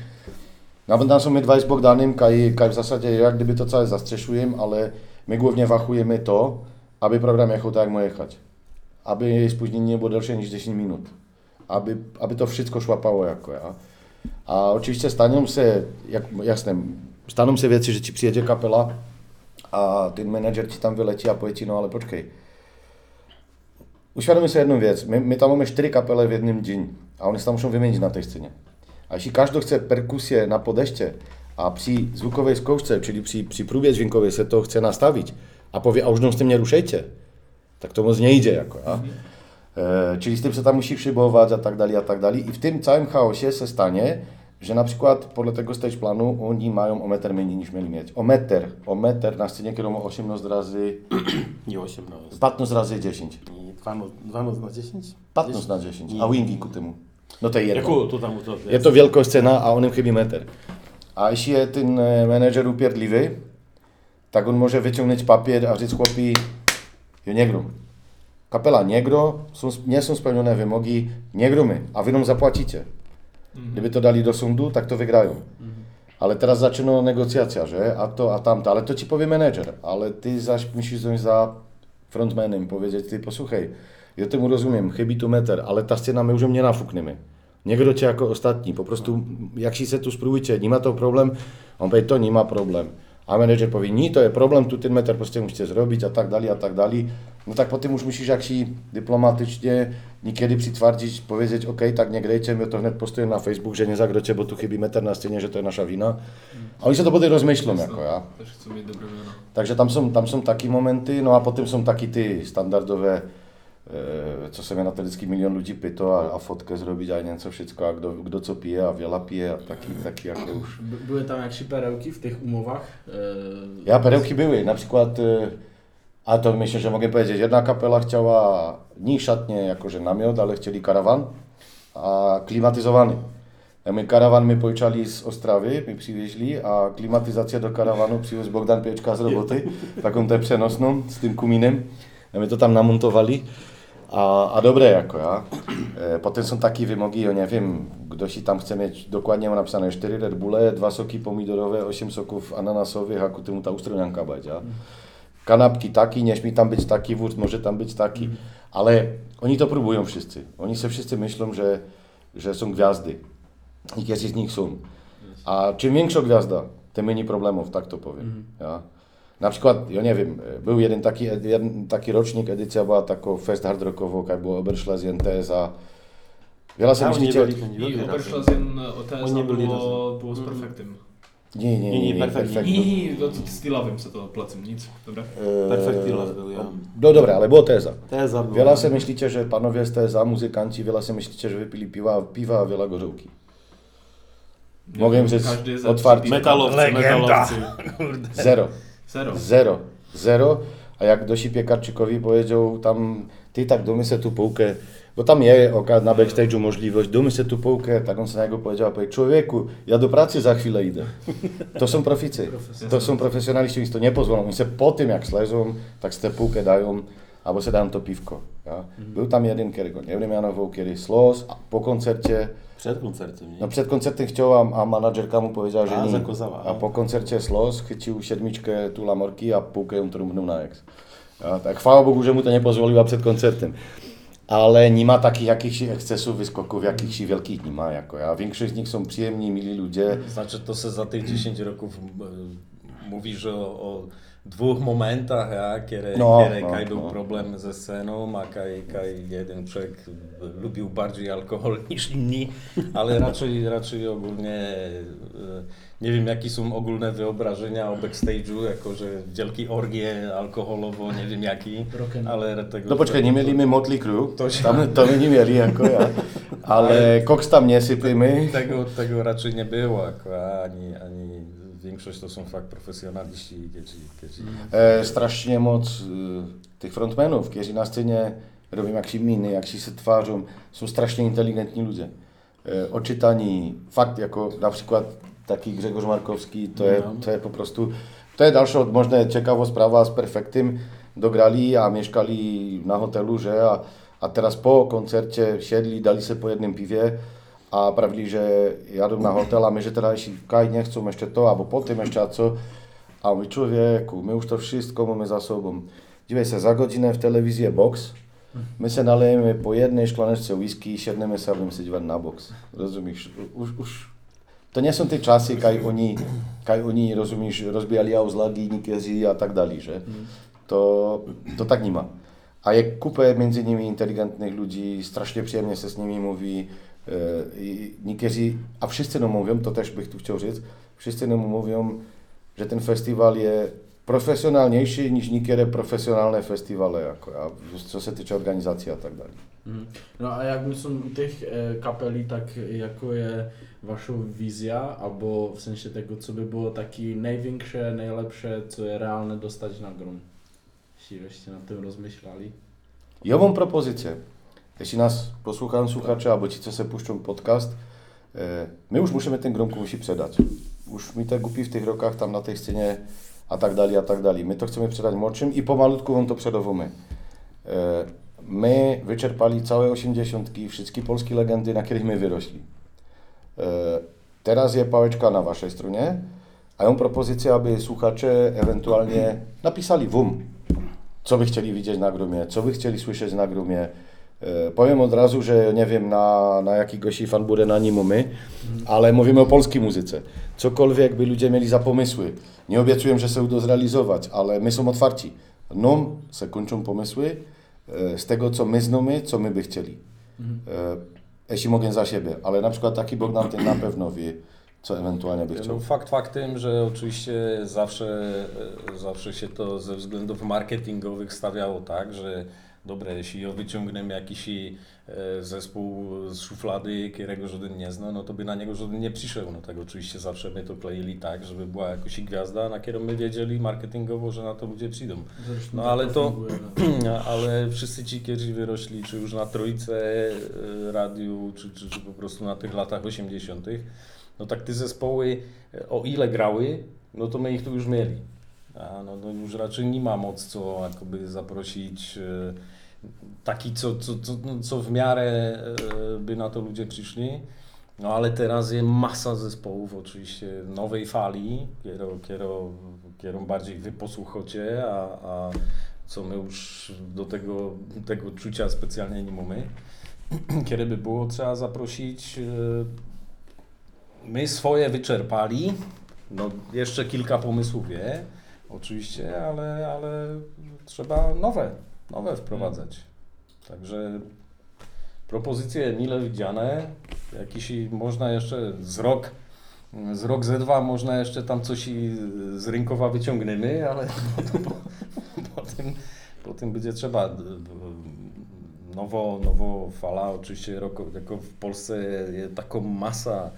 A potom tam jsou my dva s Bogdanem, kaj, kaj v zásadě jak kdyby to celé zastřešujem, ale my głównie wachujemy to, aby program jechał tak, jak má jechać. Aby jej spóźnienie nie delsze niż 10 minut. Aby, aby to wszystko szłapało jako ja. A oczywiście staną se, jak, jasne, staną se věci, že ti přijede kapela a ten manažer ti tam vyletí a poje ti, no ale počkej. Uświadomi sobie jedną věc, my, my tam máme čtyři kapele v jednom dni a oni se tam muszą vyměnit na té scéně. A jeśli każdy chce perkusję na podeście, a przy zvukovej zkoušce, czyli przy, przy próbie dźwiękowej se to chce nastawić, a powie, a už z tym nie ruszejcie, tak to moc nie idzie jako, ja? E, czyli z tym se tam musi przybować a tak dalej, a tak dalej. I w tym całym chaosie se stanie, że na przykład podle tego stage planu oni mają o metr mniej niż mieli mieć. O metr, o metr na scenie, którą ma 18 razy, Nie 18. 15 razy 10. I dwa, no, dwa noc na 10? 15 na 10, a wingi ku temu. No to je jedno. Jaku tu tam to Je to wielkość cena, a onym chybí metr. A jeśli je ten e, manager upierdliwy, tak on może wyciągnąć papier a říct chłopi, jo negru. Kapela negro, są, nie są spełnione wymogi, nie grumy, a wy nam zapłacicie. Gdyby to dali do sądu, tak to wygrają. Ale teraz zaczyna negocjacja, że a to, a tamto, ale to ci powie menedżer, ale ty zaś musisz zająć za frontmanem, powiedzieć, ty posłuchaj, ja temu rozumiem, chybi tu meter, ale ta scena my już ją nie nafukniemy. Někdo jako ostatní, po prostu, jak si se tu spróbujte, nemá to problém, on povie, to nemá problém. A manažer povie, nie, to je problém, tu ten meter prostě musíte zrobiť a tak dále a tak dále. No tak potom už musíš jakši diplomatičně někdy přitvrdiť, povedať, OK, tak někdejte, my to hned postojím na Facebook, že nezakroče, bo tu chybí meter na stěně, že to je naša vina. A oni se to potom rozmýšlím, jako já. Takže tam jsou, tam jsou taky momenty, no a potom jsou taky ty standardové, co se mi na to vždycky milion lidí pito a, a fotke zrobiť a něco všecko a kdo, kdo co pije a věla pije a taky, taky jako už. Byly tam jakší perełki v těch umowách? E, Já perevky byly, například, e, a to myslím, že mogę powiedzieć, jedna kapela chciała nie szatnie jakože namiot, ale chcieli karawan a klimatyzowany. A my karawan my pojčali z Ostravy, my přivieźli a klimatyzacja do karawanu přivezl Bogdan Piečka z roboty, taką tę přenosną z tym kuminem. A my to tam namontovali. A, a dobré, jako já. E, potem są takie wymogi, ja nie wiem, si tam chce mieć dokładnie mam napisane 4 Red Bulle, 2 soki pomidorowe, 8 soków ananasowych, a ku temu ta ustronianka bać, ja. Kanapki taki, nie śmi tam być taki, wóz może tam być taki, ale oni to próbują wszyscy. Oni se wszyscy myślą, że, że są gwiazdy. Niektórzy z nich są. A czym większa gwiazda, tym mniej problemów, tak to powiem. Ja. Na przykład, ja nie wiem, był jeden taki, jeden taki rocznik, edycja była taką fest hard rockową, jak było Oberschlesien, TSA. Wiele sobie myślicie... nie I Oni byli było, było z perfektem. Nie, nie, nie, Nie, nie, nie. I no stylowym se to plecem, nic. Dobra. E, Perfect Dealer był, ja. No dobra, ale było TSA. Teza była. Wiele se myślicie, że panowie z TSA, muzykanci, wiele se myślicie, że wypili piwa, piwa a wiele gorzołki. Mogę im rzec otwarcie. Metalowcy, Legenda. metalowcy. Zero. Zero. Zero. Zero. A jak Dosi Piekarczykowi powiedział tam, ty tak domy se tu półkę, bo tam je na backstage'u możliwość, domy se tu półkę, tak on se na niego powiedział, powie, człowieku, ja do pracy za chwilę idę. To są proficy, to są profesjonaliści, oni to nie pozwolą. Oni se po tym jak slezą, tak z tę półkę dają, albo se dają to piwko. Ja? Był tam jeden, którego nie wiem mianował, kiedy slos, a po koncercie, Przed koncertem, nie? no przed koncertem chciał, a, a menadżerka mu powiedziała, że A, nie. zakazała, A a. po koncercie Slos chycił siedmiczkę tu Lamorki, a półkę ją trumnął na ex. A, tak chwała Bogu, że mu to nie pozwoliła przed koncertem. Ale nie ma takich jakichś ekscesów, wyskoków, jakichś wielkich nie ma jako. A większość z nich są przyjemni, mili ludzie. Znaczy to se za tych 10 roków e, mówisz o, o dwóch momentach, ja, kiedy, No, kiedy no, Kaj no. problem ze sceną, a Kaj, Kaj jeden człowiek lubił bardziej alkohol niż inni, ale raczej, raczej ogólnie e, nie wiem jakie są ogólne wyobrażenia o backstage'u, jako że wielkie orgie alkoholowo, nie wiem jaki, Rock'n'roll. ale tego... No poczekaj, nie mieli my Motley Crue, To się- tam, to my nie mieli jako ja. Ale koks tam nie sypymy. Tego, tego raczej nie było, jako, ani, ani większość to są fakt profesjonaliści, którzy, którzy E, strasznie moc y, tych frontmenów, którzy na scenie robią jak się miny, jak się twarzą, są strasznie inteligentni ludzie. E, oczytani, fakt jako na przykład taki Grzegorz Markowski, to jest, to jest po prostu, to jest dalsza można ciekawa sprawa z Perfektem, dograli, a mieszkali na hotelu, że a, a teraz po koncercie siedli, dali sobie po jednym piwie, a prawili, że jadą na hotel, a my, że teraz jeśli kaj nie chcą jeszcze to, albo po tym jeszcze a co, a mój człowieku, my już to wszystko mamy za sobą. Dziwię się, za godzinę w telewizję box, my se nalejemy po jednej szklaneczce whisky i siedniemy sobie sobie na box. Rozumiesz? Już, już, to nie są te czasy, kaj oni, kaj oni rozumiesz, rozbijali auzlagi, nikezi a tak dalej, że to, to tak nie ma. A jak kupę między nimi inteligentnych ludzi, strasznie przyjemnie się z nimi mówi, e, i niektórzy, a wszyscy nam mówią, to też bych tu chciał rzec, wszyscy nam mówią, że ten festiwal jest profesjonalniejszy niż niektóre profesjonalne festiwale, jako, a co się tyczy organizacji a tak dalej. Mhm. No a jak myslím u těch e, kapelí, tak jako je vaša vizia, albo v sensie tego, co by bylo taky největší, nejlepší, co je reálne dostať na? Jeśli ještě nad tym rozmyślali. Ja mam propozycję. Jeśli nas posłuchają słuchacze, albo ci, co se puszczą podcast, e, my już musimy ten gromku musi sprzedać. Już mi te głupi w tych rokach tam na tej scenie, a tak dalej, a tak dalej. My to chcemy sprzedać młodszym i pomalutku wam to przedowamy. E, my wyczerpali całe osiemdziesiątki, wszystkie polskie legendy, na których my wyrośli. E, teraz jest pałeczka na waszej stronie, a ją propozycja, aby słuchacze ewentualnie napisali wum, co by chcieli widzieć na grumie, co by chcieli słyszeć na grumie, Powiem od razu, że nie wiem na, na jakiegoś fan bude na nim my, ale mówimy o polskiej muzyce. Cokolwiek by ludzie mieli za pomysły. Nie obiecuję, że się uda zrealizować, ale my są otwarci. Nam se kończą pomysły e, z tego, co my znamy, co my by chcieli. E, Jeśli mogę za siebie, ale na przykład taki Bogdan ten na pewno wie, co ewentualnie by No, chciał. fakt faktem, że oczywiście zawsze, e, zawsze się to ze względów marketingowych stawiało tak, że dobre, jeśli wyciągniemy jakiś e, zespół z szuflady, którego żaden nie zna, no to by na niego żaden nie przyszedł. No tak oczywiście zawsze my to kleili tak, żeby była jakaś gwiazda, na którą my wiedzieli marketingowo, że na to ludzie przyjdą. Zresztą No tak ale to- no. Ale wszyscy ci, którzy wyrośli, czy już na trójce e, radiu, czy, czy, czy po prostu na tych latach 80., no tak te zespoły, e, o ile grały, no to my ich tu już mieli. No, no już raczej nie ma moc co jakoby zaprosić e, taki, co, co, co, no, co w miarę e, by na to ludzie przyszli. No ale teraz jest masa zespołów oczywiście nowej fali, kiero, kiero, kierą bardziej wy posłuchacie, a, a co my już do tego, tego czucia specjalnie nie mamy. Kiedy by było trzeba zaprosić, e, my swoje wyczerpali, no jeszcze kilka pomysłów oczywiście, ale, ale trzeba nowe, nowe wprowadzać. Także propozycje mile widziane, jakiś można jeszcze z rok, z rok, ze dwa można jeszcze tam coś z rynkowa wyciągniemy, ale po, potem, potem będzie trzeba d- d- nowo, nowo fala, oczywiście jako, w Polsce taką masa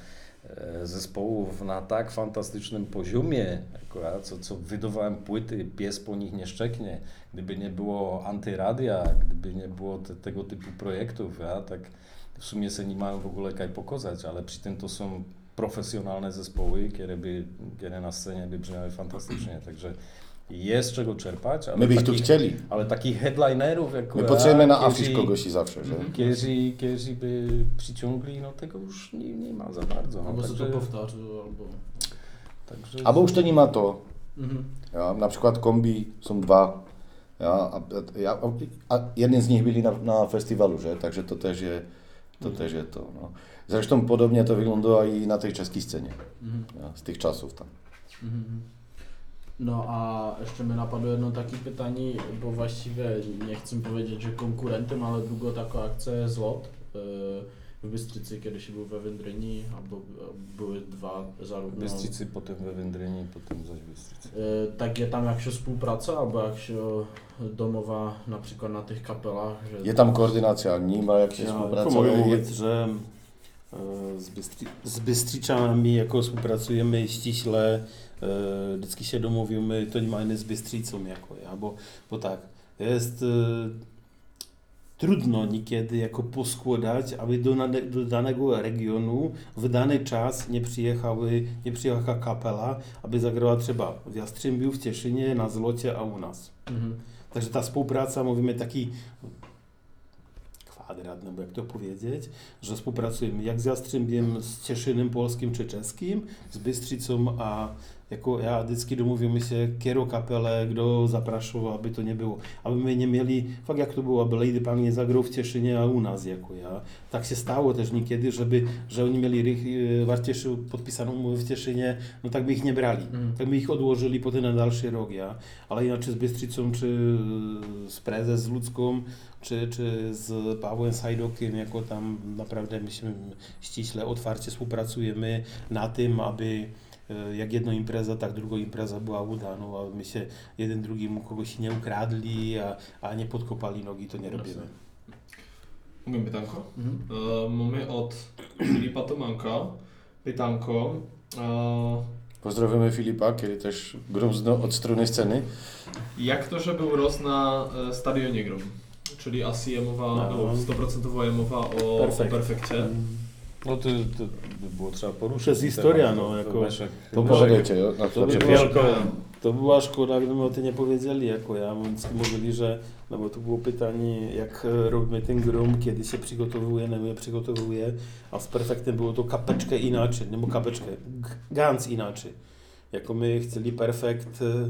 zespołów na tak fantastycznym poziomie, akurat, co, co wydawałem płyty, pies po nich nie szczeknie. Gdyby nie było antyradia, gdyby nie było te, tego typu projektów, ja tak w sumie se nie mają w ogóle kaj pokazać, ale przy tym to są profesjonalne zespoły, które, by, które na scenie by brzmiały fantastycznie, także jest czego czerpać, ale My bych tu takich- chcieli. ale takich headlinerów jak My potrzebujemy na afisz kogoś i zawsze, że? Którzy, którzy by przyciągli, no tego już nie, nie ma za bardzo. No, Albo se to także, powtarzał, albo... także, Albo już to nie ma to. Mhm. Ja, na przykład kombi są dwa. Ja, a, a, a jeden z nich byli na, na festiwalu, że? Także to też jest to. Też jest to no. Zresztą podobnie to wyglądało i na tej czeskiej scenie. Mhm. Ja, z tych czasów tam. Mhm. No a jeszcze mi napadło jedno takie pytanie, bo właściwie nie chcę powiedzieć, że konkurentem, ale długo taka akcja Złot yy, w Bystricy, kiedy się był we Wędryni, albo e, były dwa zarówno... Bystricy, potem we Wędrynie, potem zaś Bystricy. Yy, takie tam jak się współpraca, albo jak się domowa na przykład na tych kapelach, że... Jest tam koordynacja, nie ma jak się Ja współpraca. mogę je- mówić, że e, z, Bystri- z Bystriczanami jako współpracujemy ściśle, e, vždycky się domówimy, to nie mamy z Bystricą jako ja, bo, tak, jest e, trudno niekiedy jako poskładać, aby do, do danego regionu w dany czas nie przyjechały, nie przyjechała kapela, aby zagrała trzeba w Jastrzębiu, w Cieszynie, na Zlocie, a u nas. Mhm. Także ta współpraca, mówimy taki kwadrat, no bo jak to powiedzieć, że współpracujemy jak z Jastrzębiem, z Cieszynem polskim czy czeskim, z Bystricą, a jako ja vždycky domówimy się, kiero kapelę, kdo zapraszał, aby to nie było. Aby my nie mieli, fakt jak to było, aby Lady Punk nie zagrał w Cieszynie, a u nas jako ja. Tak się stało też niekiedy, żeby, że oni mieli rych- w Arcieszu podpisaną umowę w Cieszynie, no tak by ich nie brali. Mhm. Tak by ich odłożyli potem na dalszy rok, ja. Ale inaczej z Bystricą, czy z Prezes, z Ludzką, czy, czy z Pawłem Sajdokiem, jako tam naprawdę myśmy ściśle, otwarcie współpracujemy na tym, aby jak jedna impreza, tak druga impreza była udana, aby my się jeden drugiemu kogoś nie ukradli, a, a nie podkopali nogi, to nie robimy. Mogę pytanko? Mhm. E, mamy od Filipa Tomanka pytanko. E, Pozdrawiamy Filipa, który też gromzno od strony sceny. jak to, że był roz na e, stadionie grom? Czyli asi mowa, No. albo 100% je mowa o, o perfekcie. No to, to by było trzeba poruszyć. To jest ten historia, temat, no, to jako- Leszek- To Leszek- pogadajcie, jo? na, To by było- To była szkoda, gdyby o tym nie powiedzieli, jako ja, więc mówili, że, no bo to było pytanie, jak e, robimy ten grum, kiedy się przygotowuje, no my przygotowuje, a z perfektem było to kapeczkę inaczej, nie bo kapeczkę, g- ganz inaczej. Jako my chcieli perfekt, e,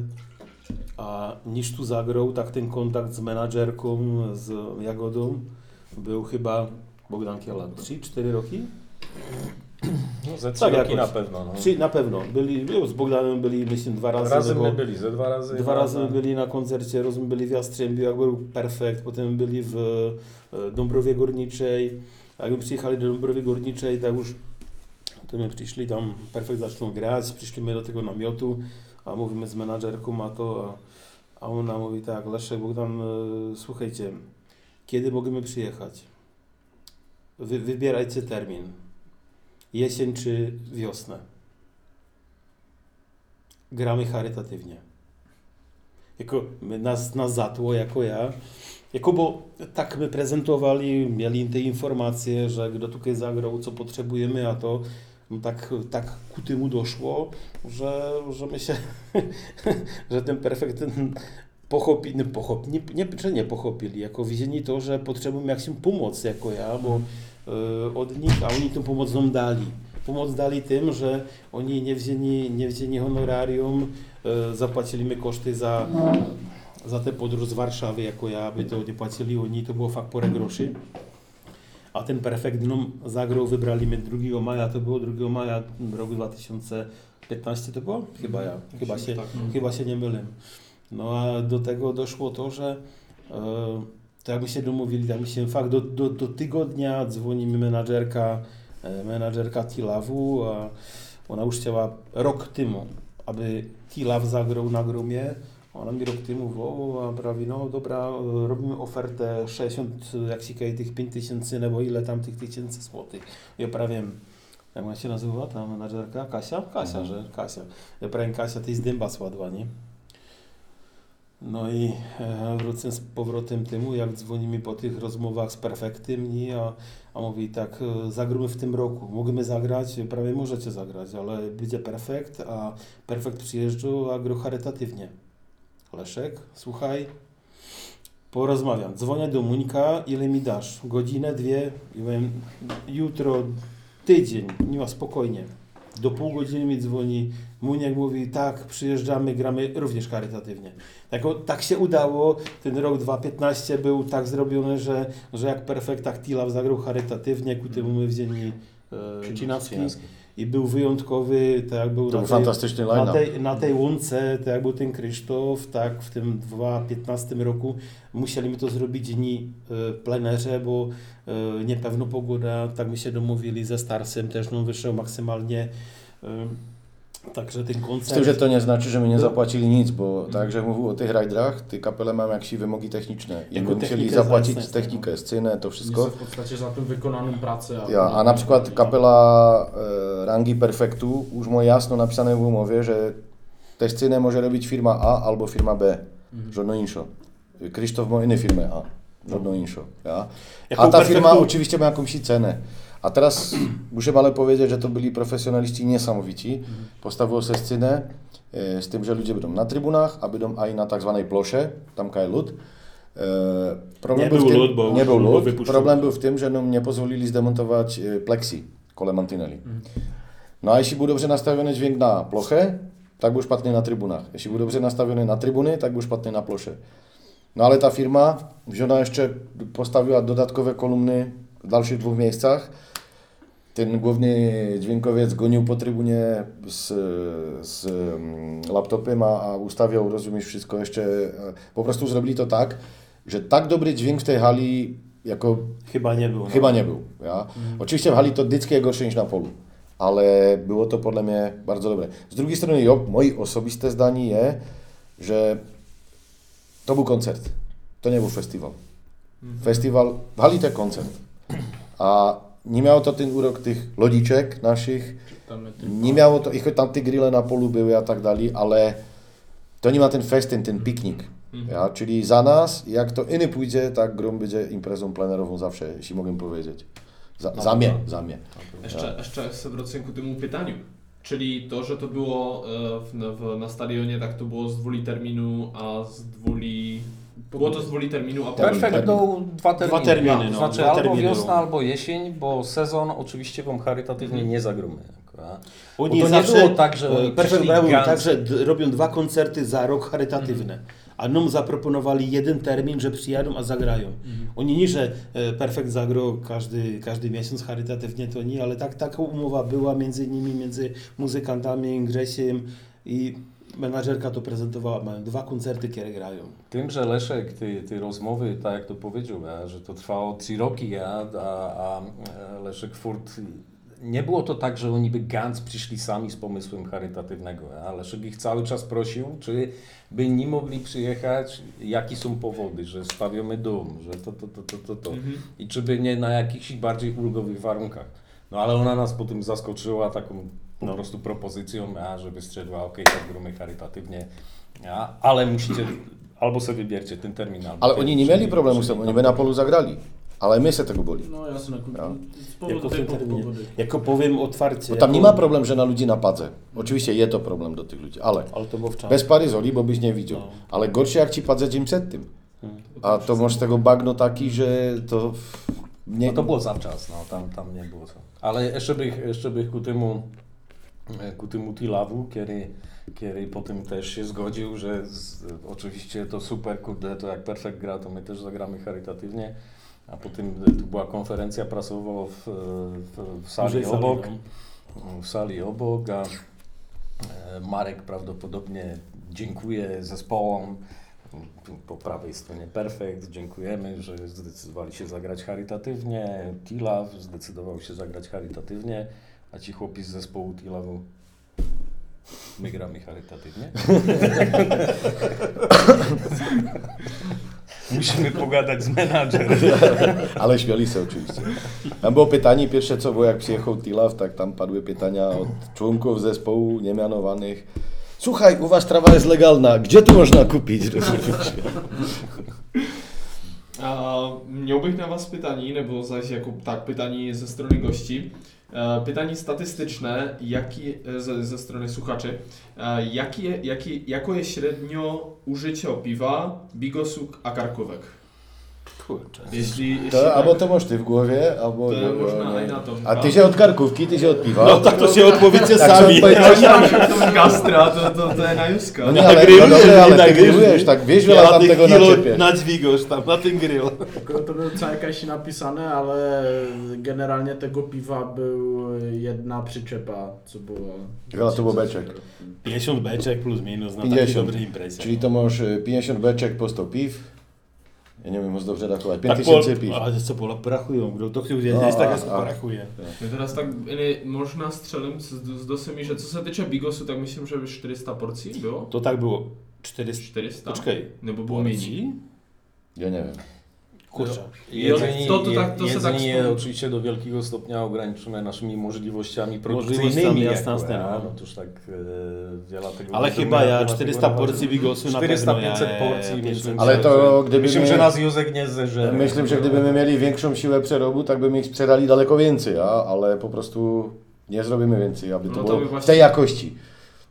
a niż tu zagrał, tak ten kontakt z menadżerką, z Jagodą, był chyba Bogdan Kiela 3-4 roki? No, ze trzy Tak, roki jakoś. na pewno. No. Trzy, na pewno. Byli, z Bogdanem byli myślę dwa razy. Razy my byli, ze dwa razy. Dwa razy na- byli na koncercie, rozum byli w Jastrzębiu, jak był perfekt, potem byli w e, Dąbrowie Górniczej. Jak my przyjechali do Dąbrowy Górniczej, tak już to my przyszli tam, perfekt zaczną grać, przyszliśmy do tego namiotu, a mówimy z menadżerką, a to, a, a ona mówi tak, Leszek, Bogdan, e, słuchajcie, kiedy możemy przyjechać? Wy, wybierajcie termin. Jesień czy wiosnę? Gramy charytatywnie jako nas, nas zatło, jako ja. Jako bo tak my prezentowali, mieli te informacje, że kto tutaj zagrał, co potrzebujemy, a to no tak, tak ku temu doszło, że, że my się, że ten perfekt ten pochopi, nie, pochop, nie, nie, nie pochopili, jako widzieli to, że potrzebujemy jak się pomoc jako ja, bo od nich, a oni tą pomoc nam dali. Pomoc dali tym, że oni nie wzięli, nie wzięli honorarium, e, zapłacili mi koszty za, za tę podróż z Warszawy, jako ja, aby to nie płacili oni, to było fakt porę groszy. A ten perfekt nam zagrał, wybrali mnie 2 maja, to było 2 maja roku 2015 to było? Chyba ja, chyba się, Tak, chyba się nie mylę. No a do tego doszło to, że e, to jakby się domówili, mi się fakt do, do, do tygodnia dzwoni mi menadżerka, e, menadżerka Tilawu, a ona już chciała rok temu, aby Tilaw zagrał na grumie. Ona mi rok temu mówi, o, a prawie, no dobra, robimy ofertę 60, jak się tych 5 tysięcy, nebo ile tam tych tysięcy złotych. Ja prawie, jak ona się nazywa, ta menadżerka? Kasia? Kasia, że Kasia. Ja prawie Kasia, to jest dęba sładła, nie? No i e, wrócę z powrotem temu, jak dzwoni mi po tych rozmowach z perfektem, nie? A, a mówi tak, e, zagramy w tym roku, możemy zagrać, prawie możecie zagrać, ale będzie perfekt, a perfekt przyjeżdża, a gro charytatywnie. Leszek, słuchaj, porozmawiam. Dzwonię do Muńka, ile mi dasz? Godzinę, dwie? I mówię, jutro, tydzień, nie ma spokojnie. Do pół godziny mi dzwoni, Muniek mówi, tak, przyjeżdżamy, gramy również charytatywnie. Tak, o- tak się udało, ten rok 2015 był tak zrobiony, że, że jak perfekt tak Tilaw zagrał charytatywnie, ku temu my wzięli e, Cinawski i był wyjątkowy, tak jak był To na był tej- fantastyczny na tej, na tej łące, tak jak był ten Krzysztof, tak w tym 2015 roku musieliśmy to zrobić dni e, w plenerze, bo e, niepewna pogoda, tak my się domówili ze Starsem, też nam wyszło maksymalnie. E, Także ten Z koncert... tym, że to nie znaczy, że my nie No. zapłacili nic, bo Mhm. tak, że mówił o tych rajdrach, ty kapele mam jakieś wymogi techniczne i Jako my musieli technikę zapłacić zaistnieć, technikę, scynę, to wszystko. Wszystko. w podstawie za tą wykonaną pracę. Ja, a na przykład kapela e, rangi perfektu już ma jasno napisane w umowie, że tę scynę może robić firma A albo firma B, Mhm. żadno inszo. Krzysztof ma inną firmę A, żadno inszo. Ja? Jako A ta perfektu- firma oczywiście ma jakąś cenę. A teraz muszę ale powiedzieć, że to byli profesjonaliści niesamowici. Postawiło se scynę e, z tym, że ludzie będą na trybunach, a będą aj na tak zwanej plosze, tam kaj lud. E, Problem Nie był, w był tym, lód, bo nie był bo lód. wypuszczą. Problem był w tym, że nam nie pozwolili zdemontować e, plexi kole mantineli. No a jeśli był dobrze nastawiony dźwięk na plochę, tak był szpatny na trybunach. Jeśli był dobrze nastawiony na trybuny, tak był szpatny na plosze. No ale ta firma wzięła jeszcze, postawiła dodatkowe kolumny w dalszych dwóch miejscach. Ten główny dźwiękowiec gonił po trybunie z, z mm, laptopem, a, a ustawiał, rozumiesz, wszystko jeszcze. e, Po prostu zrobili to tak, że tak dobry dźwięk w tej hali jako Chyba nie był. no. Chyba nie był. Ja? Oczywiście w hali to dyckie gorsze niż na polu, ale było to podle mnie bardzo dobre. Z drugiej strony, jo, moje osobiste zdanie jest, że to był koncert. To nie był festiwal. Festiwal, w hali to koncert. A nie miało to ten urok tych lodziczek naszych, nie miało to, i choć tam te grille na polu były a tak dalej, ale to nie ma ten festyn, ten piknik. Ja, czyli za nas, jak to inny pójdzie, tak grom będzie imprezą plenerową zawsze, jeśli mogę powiedzieć. Za, za mnie, za mnie. Jeszcze, jeszcze chcę wrócić ku temu pytaniu. Czyli to, że to było e, w, w, na stadionie, tak to było z dwuli terminu, a z dwuli... Było to z dwuli terminu, a potem... Perfekt termin. do dwa terminy. terminy, To no, znaczy dwa albo terminy wiosna, było. albo jesień, bo sezon oczywiście wam charytatywnie nie zagramy. akurat. Oni Bo to nie zawsze, było tak, że e, Perfekt gans- tak, że robią dwa koncerty za rok charytatywne. a nám zaproponovali jeden termín, že přijedou a zagrają. Oni nie, że e, Perfekt zagro każdy, każdy miesiąc charytatywnie, to nie, ale tak, taka umowa była między nimi, między muzykantami, Grzesiem i menadżerka to prezentowała. Mają dwa koncerty, które grają. Tym, że Leszek, ty, ty rozmowy, tak jak to powiedział, ja, że to trwało trzy roki, ja, a, a e, Leszek Furt, nie było to tak, że oni by ganz przyszli sami z pomysłem charytatywnego. Ja. Leszek ich cały czas prosił, czy by nie mogli przyjechać, jakie są powody, że stawiamy dom, że to, to, to, to, to, to. I czy by nie na jakichś bardziej ulgowych warunkach. No ale ona nas potem zaskoczyła taką po prostu propozycją, ja, żeby stwierdziła, ok, tak gramy charytatywnie, ja, ale musicie, albo sobie wybiercie ten termin, albo Ale ten, oni nie czyli- mieli problemu z tym, oni by na polu zagrali. Ale my se tego boli. No jasne, No. z powodu Jako, terminie. jako powiem otwarcie. Bo tam nie jako- ma problem, że na ludzi napadze. Oczywiście je to problem do tych ludzi, ale Ale to bez paryzoli, bo byś nie widział. No. Ale gorsze jak ci padze dzień przed tym. Hmm. A to masz tego bagno taki, że to nie... No to było zawczas, no tam, tam nie było co. Ale jeszcze bych, jeszcze bych ku temu, e, ku temu Tilawu, który, który potem też się zgodził, że z, oczywiście to super, kurde, to jak Perfekt gra, to my też zagramy charytatywnie. A potem e, tu była konferencja prasowa w, w, w sali Dużej sali, obok, no. w sali obok, a e, Marek prawdopodobnie dziękuję zespołom po prawej stronie Perfekt, dziękujemy, że zdecydowali się zagrać charytatywnie. Tilaw zdecydował się zagrać charytatywnie, a ci chłopi z zespołu Tilawu my gramy charytatywnie. Musimy pogadać z menadżerem. Ale śmiali się oczywiście. Tam było pytanie pierwsze, co było jak przyjechał Tilaw, tak tam padły pytania od członków zespołu niemianowanych. Słuchaj, u was trawa jest legalna, gdzie tu można kupić? A, miałbych na Was pytanie, nebo zaś jako tak, pytanie ze strony gości. E, Pytanie statystyczne, jaki, e, ze, ze strony słuchaczy. E, Jakie, jakie, jako jest średnio użycie piwa, bigosów a karkówek? Kurczę. Jeśli, jeśli To, tak, albo to masz ty w głowie, albo... To nie, można nie. na to. A ty się od karkówki, ty się od piwa. No tak to się odpowiecie Tak, sami. są powiedzieć- Ja się to gastra, to, to, to jest na Juska. No nie, ale, no dobrze, ale ty grillujesz, tak, wiesz, wiele tam tego naczepiesz. na dźwigosz tam, na ten grill. Tylko To było co jakaś napisane, ale generalnie tego piwa był jedna przyczepa, co było. Ile to było beczek? 50 beczek plus minus na 50. takiej dobrej imprezie. Czyli to masz y, 50 beczek po 100 piw. Ja nie wiem, może dobrze rachować. tak 5000 piw. Ale co Pola porachują, kdo to chtěl No, vědět, tak a- jak se a- porachuje. My teraz tak e, možná střelím z, z dosemi, že co se týče bigosu, tak myslím, že by 400 porcí bylo. To tak było 400. 400? Počkej, Nebo było méně? porcji? Ja nie wiem. Kurczę. Jedzenie, To- to tak- to tak jedzenie wspom- oczywiście do wielkiego stopnia ograniczone naszymi możliwościami produkcyjnymi. jasna ja, no toż tak e, wiele tego... Ale chyba ja na tego 400 nachodzić. porcji bigosu na 400 pewno ja, 500 ja, porcji, ja, myślę, Ale że- to gdyby Myślę, my- że nas Józek nie zeżre. Myślę, że gdybyśmy mieli większą siłę przerobu, tak byśmy ich sprzedali daleko więcej, a? ale po prostu nie zrobimy więcej, aby to No to było by w właśnie- tej jakości.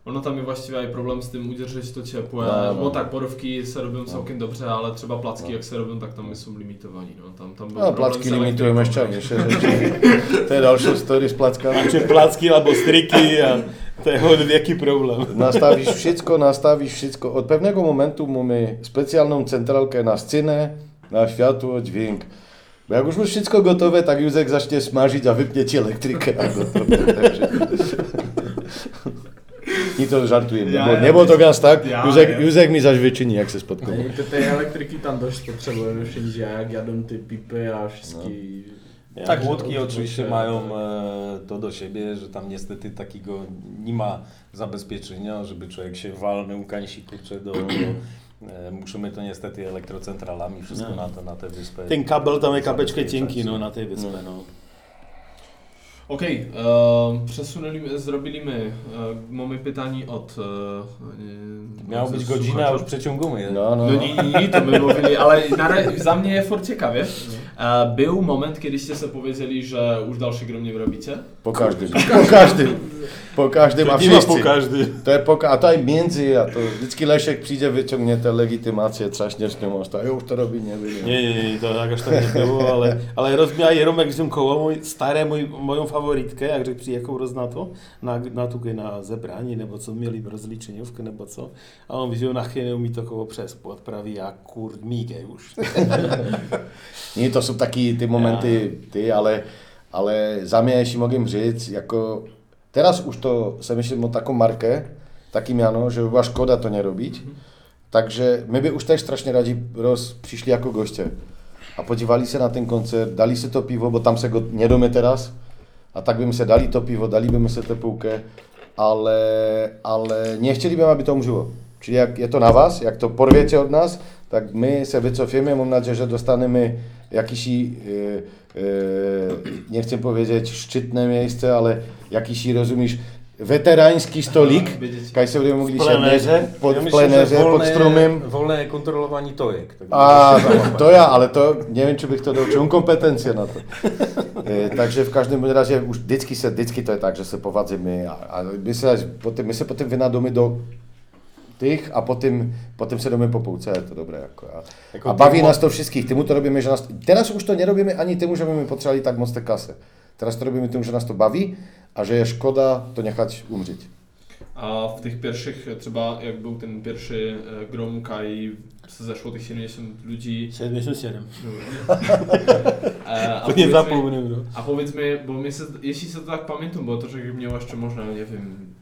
Ono tam je właściwie i problém s tím udržet to ciepłe. No, No, no. tak, porówki se robią całkiem dobrze, ale třeba placky jak se robią, tak tam są limitowani. No, tam, tam był No, problem placki s limitują elektryką. jeszcze większe rzeczy. To jest dalszą story z plackami. Czy placki albo stryki, a to jest wielki problem. Nastawisz wszystko, nastawisz wszystko. Od pewnego momentu mamy specjalną centralkę na scenę, na światło, dźwięk. Bo jak już masz wszystko gotowe, tak Józek zacznie smażyć, a wypnie ci elektrykę. A gotowe. Także- I to żartuję, Ja, bo ja, nie było to gaz tak. Ja, Józek, ja. Józek mi zaś wyczyni, jak se spotkamy. I te, tej elektryki tam dość potrzebujemy wszędzie, jak jadą te pipy, a wszystkie... Tak, Ja- łódki oczywiście mają e, to do siebie, że tam niestety takiego nie ma zabezpieczenia, żeby człowiek się walnął, kańsi kurczę do... do e, musimy to niestety elektrocentralami wszystko No. na, to, na tę wyspę. Ten kabel tam je kapeczkę cienki no, na tej wyspě. No. OK, uh, přesunuli, zrobili my. Uh, máme pytanie od... Uh, Miało być godzina, a już przeciągamy. No, no, No no. nie, nie, nie, to my mówili, ale na, re- za mnie je furt ciekawie. Uh, był moment, kiedyście sobie powiedzieli, że już dalszy grom nie robicie? Po każdym. Po każdym. Po każdym, a wszyscy. po każdy. To je poka- a tutaj między, a to vždycky Leszek przyjdzie, wyciągnie tę legitymację, trzaśniesz nią, a już to robi, nie wiem. Nie, nie, nie, to tak aż tak nie było, ale, ale rozmiar Jeromek wziął koło mój, stare mój, moją favoritkę, jak řekl roz na to, na, na tu na zebrání, nebo co měli rozličeňovku, nebo co. A on viděl na chvíli neumí to koho přes praví, já kurd mígej už. Nie, to jsou taky ty momenty, ty, ale, ale za mě ještě můžem říct, jako, teraz už to se myslím o takom Marke, takým Jano, že by byla škoda to nerobiť. Takže my by už teď strašně rádi roz, přišli jako goště a podívali se na ten koncert, dali si to pivo, bo tam se go nedáme teraz, a tak by se dali to pivo, dali by se tepouke, ale, ale nechtěli bychom, aby to umřelo. Čili jak je to na vás, jak to porvěte od nás, tak my se vycofíme, mám nadzieję, že dostaneme jakýsi, e, e, nechcem powiedzieć szczytne miejsce, ale jakýsi, rozumíš, weterański stolik, Vidíte. kaj se budeme plenéře. sednout pod Já plenéře, že pod volné- stromem. Volné kontrolování tojek. A to já, ale to nevím, či bych to dal, či mám kompetencie na to. E, takže v každém razie už vždycky se, vždycky to je tak, že se povadzíme a, a my se, potom, my se potom do těch a potom, potom se jdeme po pouce, je to dobré. Jako, a, Jako a baví ty- nás to všetkých, tomu to robíme, že nás, teraz už to nerobíme ani tomu, že by my potřebovali tak moc té kase. Teraz to robíme tomu, že nás to baví a že je škoda to nechat umřít. A v těch pierwszych, třeba jak byl ten pierwszy e, grom, kaj se zašlo těch 70 lidí. 77. E, a To nie powiedz mi- zapomnę, bro. A powiedz mi, bo mi se, jeśli se to tak pamiętam, bo to, że miał jeszcze można, nie wiem,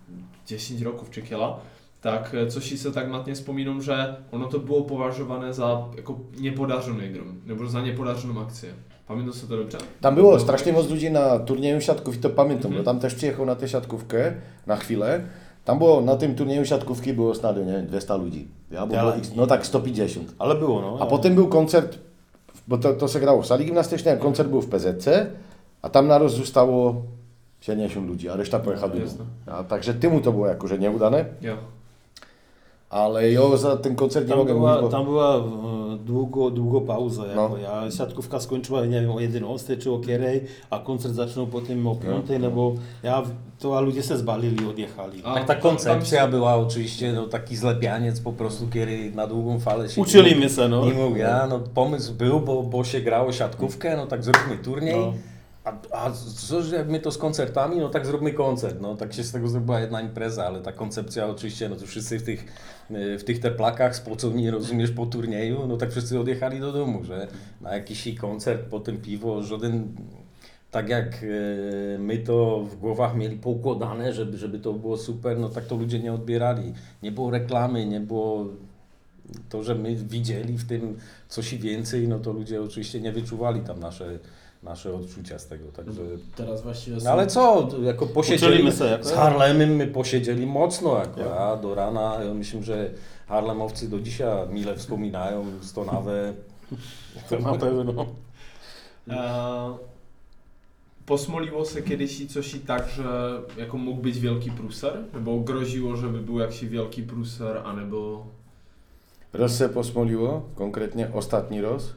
10 roków czy kiela, tak e, coś si se tak matnie wspominam, że ono to było považované za jako niepodařený grom, nebo za niepodařenou akcję. Pamiętam se to dobře? Tam bylo strašně moc lidí na turněju šatkův, to pamětám, Mhm. mm tam tež přijechal na té šatkovke na chvíle. Tam bylo na tom turněju šatkovky bylo snad nevím, 200 lidí. Já byl, Ale- no tak 150. Ale było, no. A potom byl koncert, bo to, to se gralo v salí gymnastičné, koncert byl v PZC a tam naraz zůstalo 70 lidí a rešta pojechal No, domů. jasno. A, takže tymu to bylo jakože neudané, Jo. Ale jo, za ten koncert Tam nemůžem była, mluvit, bo- tam była e, długo, długo pauza. No. Ja siatkówka skończyła, nie wiem, o 11 czy o kierej, a koncert zaczął potem o 5, no bo ja, to a ludzie se zbalili, odjechali. A Tak ta koncepcja tam- była oczywiście no, taki zlepianiec po prostu, kiedy na długą falę się Uczyli se, no. Nie mówię, ja, no pomysł był, bo, bo się grało siatkówkę, no tak zróbmy turniej. No. A, a co, że jak my to z koncertami, no tak zróbmy koncert. No tak się z tego zrobiła jedna impreza, ale ta koncepcja oczywiście, no to wszyscy w tych, w tych teplakach spoconi, rozumiesz, po turnieju, no tak wszyscy odjechali do domu, że na jakiś koncert, potem piwo, żaden tak jak e, my to w głowach mieli poukładane, żeby, żeby to było super, no tak to ludzie nie odbierali. Nie było reklamy, nie było to, że my widzieli w tym coś więcej, no to ludzie oczywiście nie wyczuwali tam nasze, nasze odczucia z tego, także... Teraz właściwie No ale co, jako posiedzieli, z Harlemem my posiedzieli mocno, jako Ja. ja, do rana, ja myślę, że Harlemowcy do dzisiaj mile wspominają Stonawę. To na pewno. E, posmoliło se kiedyś coś i tak, że jako mógł być wielki pruser? Bo groziło, żeby był jakiś wielki pruser, a nebo... Roz se posmoliło, konkrétně ostatní roz,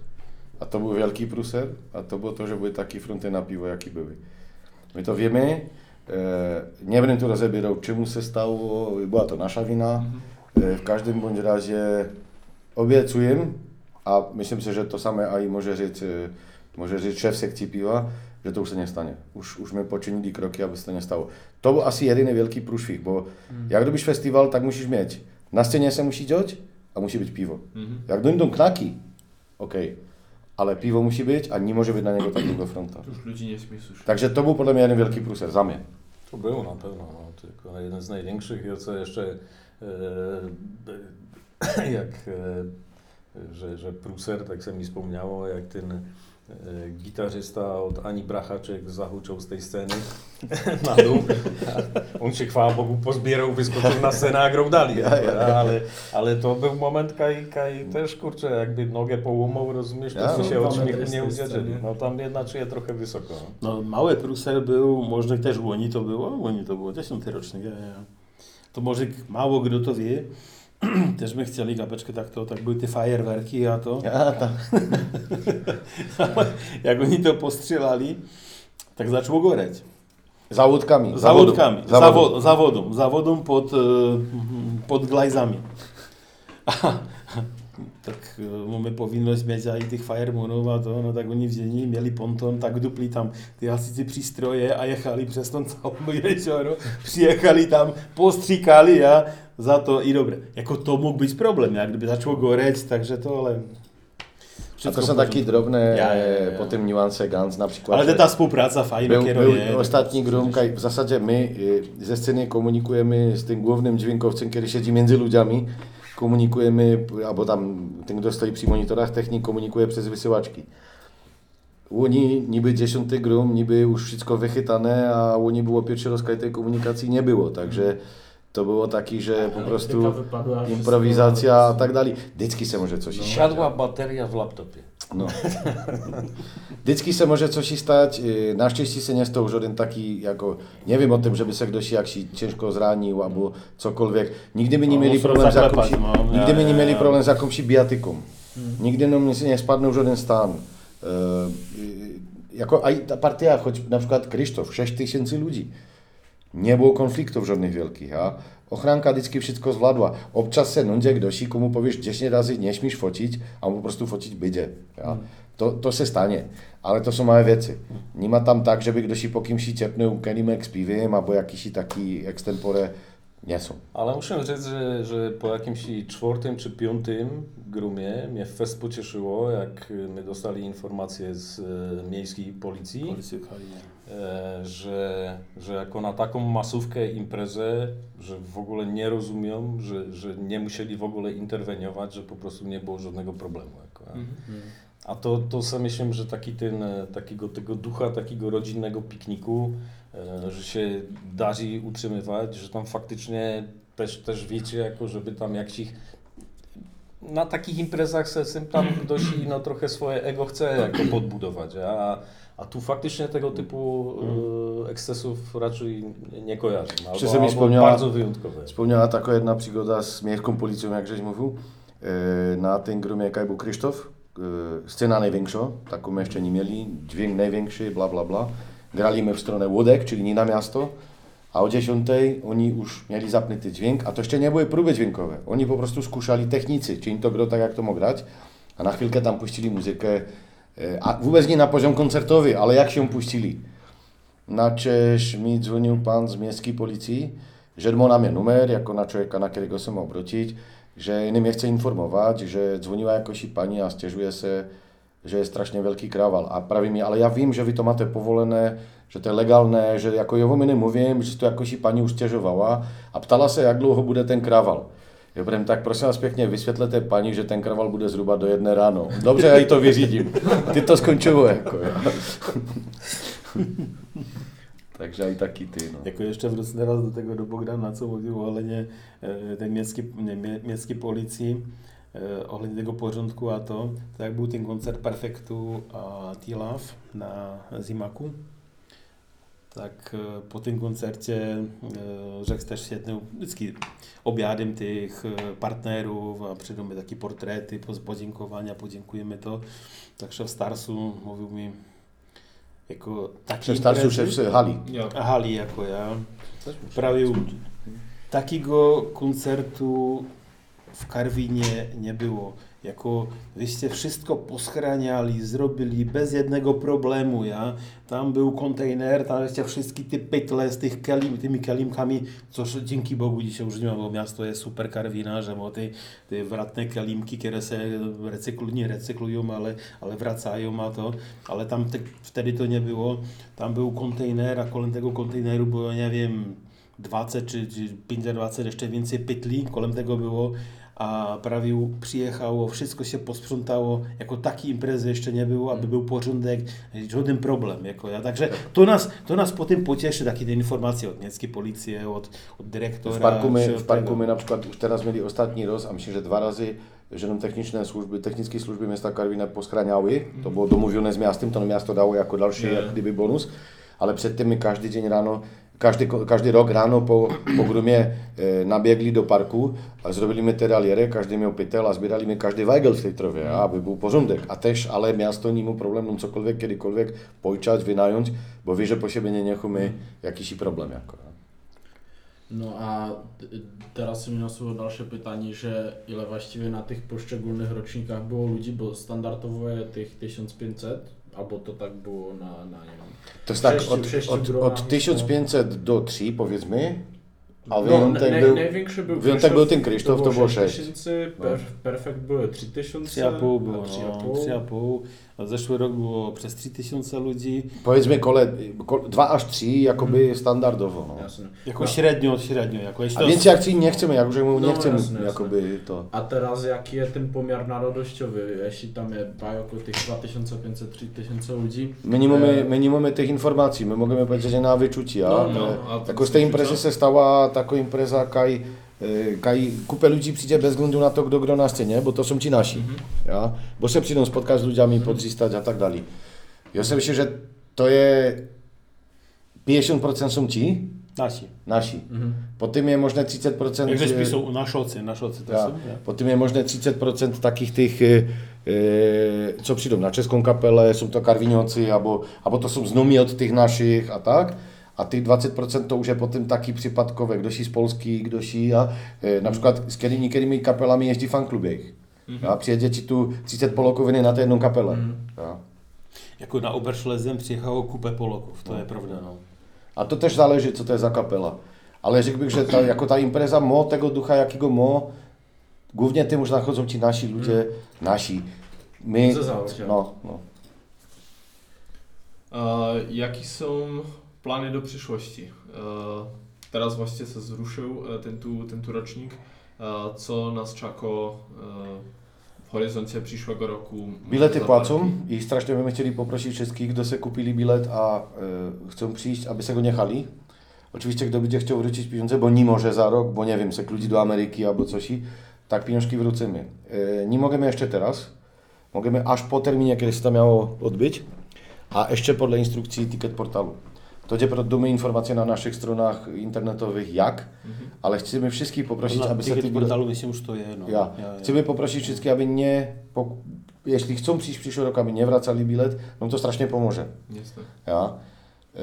a to byl velký pruser, a to bylo to, že byly taky fronty na pivo, jaký byly. My to víme, e, nebudem to rozebírat, čemu se stalo, byla to naša vina, Mhm. e, v každém bądź razie obiecujem, a si, že to samé aj může říct, e, může říct šéf sekcí piva, že to už se nestane. Už, už jsme počinili kroky, aby se to nestalo. To byl asi jediný velký průšvih, bo jak robíš festival, tak musíš mít. Na scéně se musí dělat a musí být pivo. Mhm. Jak dojdą knaki, OK, ale pivo musí být a nemůže být na něgo tak dlouho fronta. To już ludzi nie śmie słyszeć. Takže to byl podle mě jeden velký průser, za mě. To było na pewno, no, tylko jeden z największych, ja co jeszcze e, jak e, że, że Pruser, tak sobie mi wspomniało, jak ten e, gitarzysta od Ani Brachaczek zahuczał z tej sceny na dół. On się chwała Bogu pozbierał, wyskoczył na scenę, a grał dalej. Ale, ale to był moment, kaj, kaj też kurczę, jakby nogę połomał, rozumiesz, to Ja, się no, od śmiechu nie sceny. No tam jedna czyja trochę wysoko. No. Mały Prusel był, może też w Łoni to było? Łoni to było, 10 rocznik. To może mało kto to wie. Też my chcieli gabeczkę tak to, tak były te fajerwerki, a to Ja, tam. jak oni to postrzelali, tak zaczęło goreć. Zawódkami. Zawodkami, Zawodem. zawodą, zawodą, zawodą pod, e, pod glajzami. A, tak eh, máme povinnost mít i těch firemanů a to, no tak oni vzali, měli ponton, tak dupli tam ty hasicí přístroje a jechali přes ten celý ježor, přijechali tam, postříkali a za to i dobré. Jako to mohl být problém, jak kdyby začalo goreť, takže to ale... A to taky pořádku. drobné Ja, ja, ja, ja. potom nuance Gans například. Ale to že- je ta spolupráca fajn, Byl, kterou byl je. ostatní grum, kaj v zasadě my e, ze scény komunikujeme s tím głównym dźwiękowcem, který siedzi między ludźmi, komunikujeme, albo tam ten, kdo stojí při monitorách, technik komunikuje přes vysyłačky. Oni niby dziesiąty grum, niby už wszystko vychytané a oni było pierwszy rozkaz tej komunikacji nie było, takže to bylo taky, že po prostu improvizacja a tak dále. Vždycky se může coś Siadła bateria w laptopie. No. Vždycky se může coś stać. e, Naštěstí se nestał žaden taký, jako, nevím o tom, že by se kdo si jaksi těžko zranil, alebo cokoliv. Nikdy No, neměli musel problém s no. nikdy ja, neměli problém s jakousi biatikum. Nikdy no, mi si nespadnul žaden stán. E, jako aj ta partia, choć na przykład Krzysztof, 6 tysięcy ludzi. Nie było konfliktów żadnych wielkich, a ochranka vždycky wszystko zvládła. Občas se nądzie kdosi, komu powiesz 10 razy nie śmisz focić, a on po prostu focić będzie. Ja? To, to se stanie, ale to są małe věci. Nima tam tak, že by kdosi po kimsi čepnul kelimek s pivem, albo jakiś taki extempore, nie są. Ale muszę rzec, że, że po jakimś czwartym czy piątym grumie mnie fest pocieszyło, jak my dostali informację z e, miejskiej policji. E, że, że jako na taką masówkę imprezę, że w ogóle nie rozumią, że, że nie musieli w ogóle interweniować, że po prostu nie było żadnego problemu. Jako, a. A to, to sobie myślę, że taki ten, e, takiego tego ducha, takiego rodzinnego pikniku, e, że się darzy utrzymywać, że tam faktycznie też, też wiecie, jako żeby tam jakiś na takich imprezach se sem tam ktoś no, trochę swoje ego chce jako podbudować, a, a tu faktycznie tego typu e, ekscesów raczej nie kojarzę. Albo, sobie albo wspomniała- bardzo wyjątkowe. Wspomniała taka jedna przygoda z miejską policją, jak żeś mówił. E, Na tym grumie jaka był Krzysztof. E, Scena największa, taką jeszcze nie mieli. Dźwięk największy, bla bla bla. Graliśmy w stronę Łódek, czyli nie na miasto. A o 10 oni już mieli zapnuty dźwięk, a to jeszcze nie były próby dźwiękowe. Oni po prostu skuszali technicy, czy im to gro tak jak to mógł grać. A na chwilkę tam puścili muzykę, e, a vůbec nie na poziom koncertowy, ale jak się puścili. Načež mi dzvonil pán z městské policii, že má mě numer, jako na člověka, na kterého se mám obrotit, že mě chce informovat, že zvonila jakosi paní a stěžuje se, že je strašně velký krával. A praví mi, ale já vím, že vy to máte povolené, že to je legálné, že jako jo, mi nemluvím, že si to jakosi paní už stěžovala a ptala se, jak dlouho bude ten kraval. Budem, tak prosím vás pěkně, vysvětlete paní, že ten kraval bude zhruba do jedné ráno. Dobře, já jí to vyřídím. Ty to skončilo, jako. Takže aj taky ty, no. Jako ještě vracím teraz do tego do Bogdana, co mluvil ohledně eh, té městské, ne, mě- městské policii, eh, ohledně tego porządku a to, tak byl ten koncert Perfektu a T-Love na Zimaku. Tak eh, po tom koncertě eh, řekl też jednou, vždycky objádem těch eh, partnerů a přijdou mi taky portréty, poz- poděkování a poděkujeme to. Tak šéf Starsu mluvil mi jako Šéf starší šéf z hali. Jo. Hali jako já. Pravił takiego koncertu w Karwinie nie było. Jako wyście wszystko poschraniali, zrobili bez jednego problemu, ja. Tam był kontener, tam jeszcze wszystkie te pytle z tych kelim, tymi kelimkami, coż dzięki Bogu dzisiaj już nie ma, bo miasto jest super Karwina, że bo te, te wratne kelimki, które se recyklują, nie recyklują, ale, ale wracają, a to, ale tam te, wtedy to nie było. Tam był kontener, a kolem tego konteneru było, nie wiem, 20 czy, czy 520 jeszcze więcej pytli, kolem tego było, a prawie przyjechało, wszystko się posprzątało, jako takiej imprezy jeszcze nie było, aby był porządek, żaden problem. Jako ja. Także to nas, to nas potem pocieszy, takie te informacje od miejskiej policji, od, od dyrektora. V parku, my, od parku my například už teraz měli ostatní roz a myslím, že dva razy že jenom techničné služby, technické služby města Karviné poschraňały. To bylo domluvené s městem, to město dalo jako další, Je. jak kdyby bonus. Ale předtím my každý den ráno, každý, každý rok ráno po, po grumě e, naběgli do parku a zrobili mi teraliere, každý měl pytel a sbírali mi každý vajgel v té trově, a aby byl pořádek. A tež ale město nemu problém cokoliv, kdykoliv pojčať, vynająć, bo ví, že po sebe nenecháme jakýsi problém. Jako, no. A t- teraz mi nasuwa dalsze pytanie, że ile właściwie na tych poszczególnych rocznikach było ludzi, bo standardowo jest tych 1500, albo to tak było na, na nie wiem. To jest tak, od, od, od 1500 do 3 powiedzmy, a No, wyjątek naj- był... największy był wyjątek był ten Krzysztof, to było 6. 6000, No. per, Perfekt były 3000, 3,5 było, a no, 3,5. 3,5. A zeszły rok było przez 3000 ludzi. Powiedzmy kole, ko, 2 aż 3 jakoby standardowo. No. Jasne. Jako No. średnio, średnio. Jakoś A to więcej akcji nie chcemy, jak już mówię, nie No, chcemy jasne, jasne. jakoby to. A teraz jaki jest ten pomiar narodowościowy? Jeśli tam jest baj około tych 2500-3000 ludzi, My nie, mamy, E. my nie mamy tych informacji, my możemy powiedzieć że na wyczuci, a, No, no, a jako z tej imprezy się stała taka impreza, kaj, kaj kupę ludzi przyjdzie bez względu na to, kto gra na scenie, bo to są ci nasi, Mhm. ja? bo się przyjdą spotkać z ludźmi, podrzystać, a tak dalej. Ja sobie myślę, że to jest 50% są ci, nasi. nasi. Mhm. Po tym je można 30% Jak żeś e, pisał na szocy, na szocy to Ja. są. nie? Po tym je można 30% takich tych, e, e, co przyjdą na czeską kapelę, są to karwiniocy, albo, albo to są znomi od tych naszych, a tak? A tych 20% to już jest potem taki przypadkowe, ktoś z Polski, ktoś i a, e, na przykład z kiedy niektórymi kapelami jeździ fanklubie ich. A przyjedzie ci tu 30 Polaków na tę jedną kapelę. Ja. Jako na Oberschlesien przyjechało kupę Polaków, to jest prawda. No. A to też zależy, co to jest za kapela. Ale rzekłbym, że ta, jako ta impreza mo tego ducha, jakiego mo, głównie tym już nachodzą ci nasi ludzie, nasi. My, Ze założenia. no, no. A jakie są plany do przyszłości? E, Teraz właśnie się zruszył e, ten tu, ten tu rocznik. E, Co czeka e, w horyzoncie przyszłego roku? Bilety płacą i strasznie bym chcieli poprosić wszystkich, kto sobie kupili bilet, a y, chcą przyjść, aby se go nie jechali. Oczywiście, kto będzie chciał wrócić pieniądze, bo nie może za rok, bo nie wiem, se ludzi do Ameryki albo coś tak pieniążki wrócimy. Y, nie możemy jeszcze teraz, możemy aż po terminie, kiedy się to miało odbyć, a jeszcze podle instrukcji ticket portalu. To gdzie damy informacje na naszych stronach internetowych jak, Mhm. ale chcemy wszystkich poprosić, Na aby bilety... portalu myślę, że to jest. No. Ja. Chcemy poprosić wszystkich, aby nie, po, jeśli chcą przyjść w przyszły rok, aby nie wracali bilet, no to strasznie pomoże. Jasne. Ja. Yy,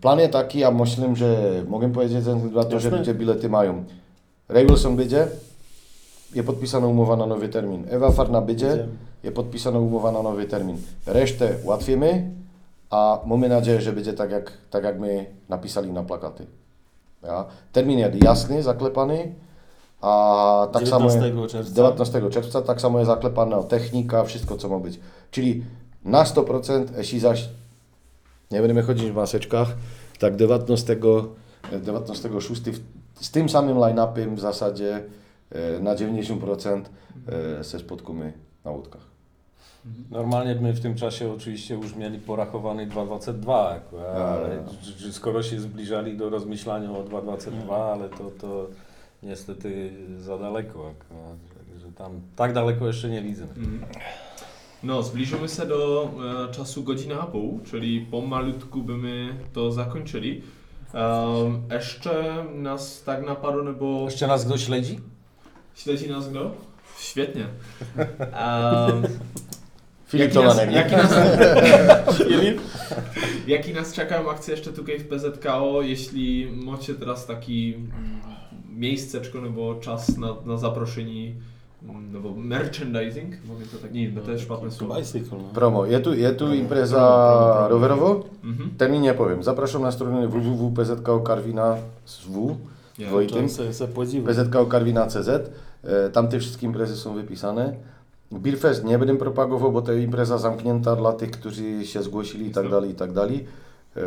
plan jest taki, a myślę, że mogę powiedzieć ze względu na to, że ludzie bilety mają. Ray Wilson będzie, jest podpisana umowa na nowy termin. Ewa Farna będzie, Będzie. jest podpisana umowa na nowy termin. Resztę łatwimy, a mamy nadzieję, że będzie tak jak, tak jak my napisali na plakaty. Ja. Termin jest jasny, zaklepany, a tak samo... 19 czerwca. 19 czerwca, tak samo jest zaklepana technika, wszystko co ma być. Czyli na 100%, jeśli zaś nie będziemy chodzić w maseczkach, tak 19, 19 6 w- z tym samym line-upem w zasadzie e, na 90% e, se spotkamy na łódkach. Normalnie my w tym czasie oczywiście już mieli porachowany 2,22, jako, ale skoro się zbliżali do rozmyślania o 2,22, ale to, to niestety za daleko. Także tam tak daleko jeszcze nie widzę. Mhm. No, zbliżymy się do e, czasu godzina a pół, czyli pomalutku bymy to zakończyli. Um, jeszcze nas tak napadło, no bo Jeszcze nas kto śledzi? śledzi nas kto? Świetnie. Um, Filip jaki, nas, jaki, nas, jaki nas czekają akcje jeszcze tutaj w PZKO, jeśli macie teraz taki mm, miejsceczko, no bo czas na, na zaproszeni, mm, no bo merchandising, mogę to tak, nie, bo to jest szpatne słowo. Bicycle, no. Promo. Je tu, je tu impreza Promo, rowerowo? Mhm. Termin nie powiem. Zapraszam na stronę www.pzko Karwina z W. Ja, Wojtym. To se, se podziwu. PZK Karwina CZ. E, Tam te wszystkie imprezy są wypisane. Beerfest nie będę propagował, bo to jest impreza zamknięta dla tych, którzy się zgłosili i tak dalej, i tak dalej. E,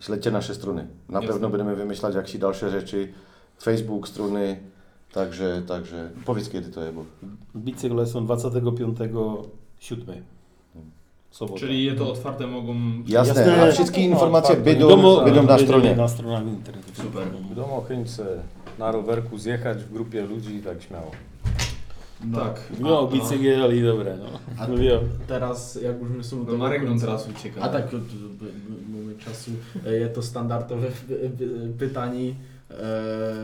Śledźcie nasze strony. Na Jasne. pewno będziemy wymyślać jakieś dalsze rzeczy. Facebook, strony. Także, także powiedz kiedy to jest, bo Bicykle są 25 7. Sobota. Czyli je to otwarte mogą... jasne, Jasne. a wszystkie informacje będą, Domo- będą na stronie. Na stronach internetowych. Super. Ma chętce na rowerku zjechać w grupie ludzi, tak śmiało. No, Tak. No, bicykle i dobre, no. A no wiem. teraz jak już my są No Marek nam teraz ucieka. A tak, to- mamy czasu. E, Jest to standardowe py- py- pytanie. E,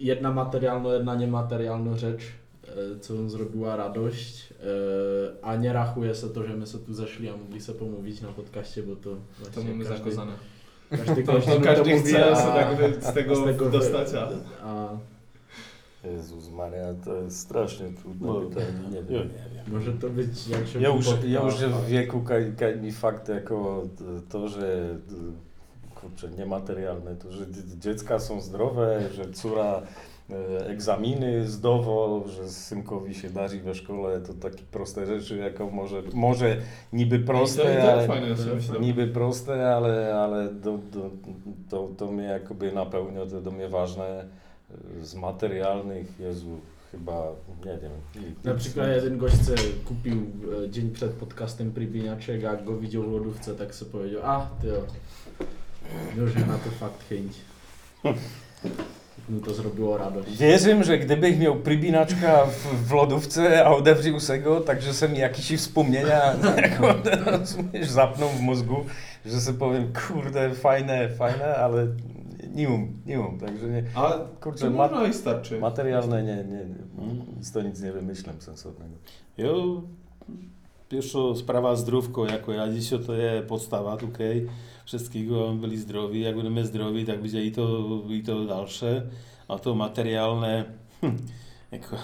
Jedna materialna, jedna niematerialna rzecz, e, co nam zrobiła radość, a nie rachuje się to, że my się tu zeszli, a mogli sobie pomówić na podcaście, bo to To mamy każdy, zakazane. Każdy, to każdy mówi, chce a- tak z tego, z tego dostać, a... a Jezus Maria, to jest strasznie trudne No, pytanie, nie Ja wiem. nie wiem. może to być jak się Ja już, ja już w wieku kaj, kaj mi fakt jako to, że kurczę, niematerialne, to że dzie- dziecka są zdrowe, że córa e, egzaminy zdowo, że synkowi się darzy we szkole, to takie proste rzeczy, jako może, może niby I to, i proste, to ale, niby proste, ale, ale do, do, to, to mnie jakoby napełnia, to do mnie ważne z materialnych, Jezu, chyba, nie wiem. Na przykład jeden gość se kupił e, dzień przed podcastem pribiniaczek, a jak go widział w lodówce, tak sobie powiedział, a ty o, na to fakt chęć. Mu to zrobiło radość. Wierzę, że gdybych miał prybinaczka w, w lodówce, a odewrzył se go, także se mi jakieś wspomnienia, jako rozumiesz, zapną w mózgu, że sobie powiem, kurde, fajne, fajne, ale nie um, nie um, także nie, Ale kurczę, to ma, można i starczy. materialne nie, nie, nie, nic to nic nie wymyślę sensownego. Ja pierwsza sprawa zdrówko, jako ja dzisiaj to jest podstawa tutaj wszystkiego, byli zdrowi, jak będziemy zdrowi, tak będzie i to, i to dalsze, a to materialne, jako,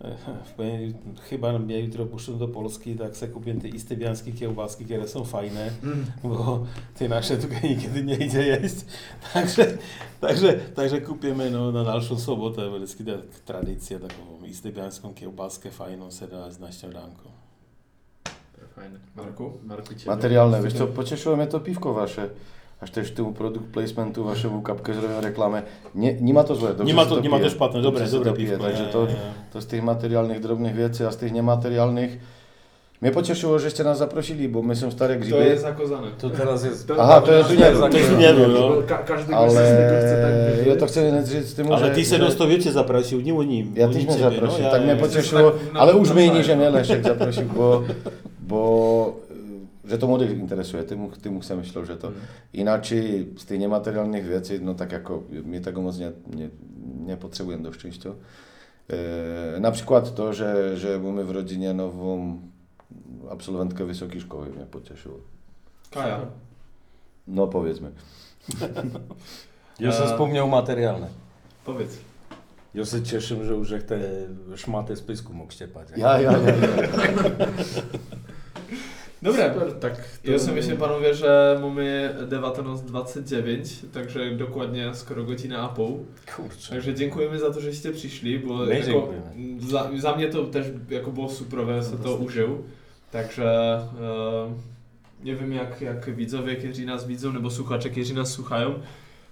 chyba ja jutro puszczę do Polski, tak se kupię te istybiańskie kiełbaski, które są fajne, bo te nasze tutaj nigdy nie idzie jeść, także, także, także kupimy no, na dalszą sobotę, bo jest taka tradycja, taką istybiańską kiełbaskę fajną se dać na śniadanko. Fajne. Marku? Marku. Materialne, wiesz co, pocieszyło mnie to piwko wasze. Aż też temu produkt placementu, waszemu kapkę zrobią reklamę. Nie, nie ma to złe. dobrze nie ma się to, nie ma pije. też płatne, Dobrze dobre, się dobre to pije, piwko. Także nie, to, nie, nie. to z tych materialnych, drobnych wiecie, a z tych niematerialnych. Mnie pocieszyło, żeście nas zaprosili, bo my są stare To grzyby. jest zakozane. To teraz jest... Aha, to jest To nie, jest to jest zakończone. nie, nie, no. no. Ka każdy gość z tego chce tak Ale wyżyć. ja to chcę powiedzieć z tym, Ale że... ty se że- dostowiecie zaprosił, nie o nim. Ja o też nim mnie ciebie, zaprosił, no, tak mnie ja- pocieszyło, tak na- ale na użmyjnie, wstanie. że mnie Leszek zaprosił, bo, bo że to młodych interesuje, tym, tym chcę myślał, że to inaczej z tych niematerialnych rzeczy, no tak jako mnie tego mocno nie, nie, nie potrzebuję do szczęścia. E, na przykład to, że, że mamy w rodzinie nową absolwentkę wysokiej szkoły mnie pocieszyło. Kaja. No powiedzmy. Ja se E, wspomniał materialne. Powiedz. Ja się cieszę, że już te szmaty z pysku mógł ściepać. Ja, ja, ja. ja. Dobra. Super, tak. to- Ja sobie myślę, panowie, że mamy 19.29, także dokładnie skoro godzina a pół. Kurczę. Także dziękujemy za to, żeście przyszli, bo My jako, za, za mnie to też jako było super, że sobie to użył. Także e, nie wiem jak, jak widzowie, którzy nas widzą, nebo słuchacze, którzy nas słuchają.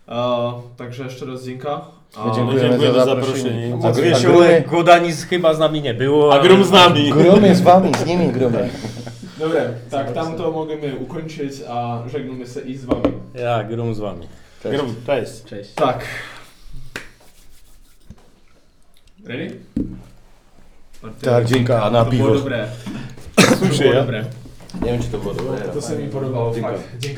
E, także jeszcze raz dzięka. A, My dziękujemy dziękujemy za za zaproszenie. zaproszenie. A, A gr- a, Wiesiłek grumy, Goda nic chyba z nami nie było. A grum z nami. grumy z wami, z nimi grumy. Dobra, tak, tam to możemy ukończyć, a żegnamy się i z wami. Ja, grum z wami. Cześć. Grum, cześć. Cześć. Tak. Ready? Tak, dzięki, a na to piwo. było dobre. To Słyszę ja. dobre. Nie wiem, czy to było dobre. To sobie mi fakt. Dzięki.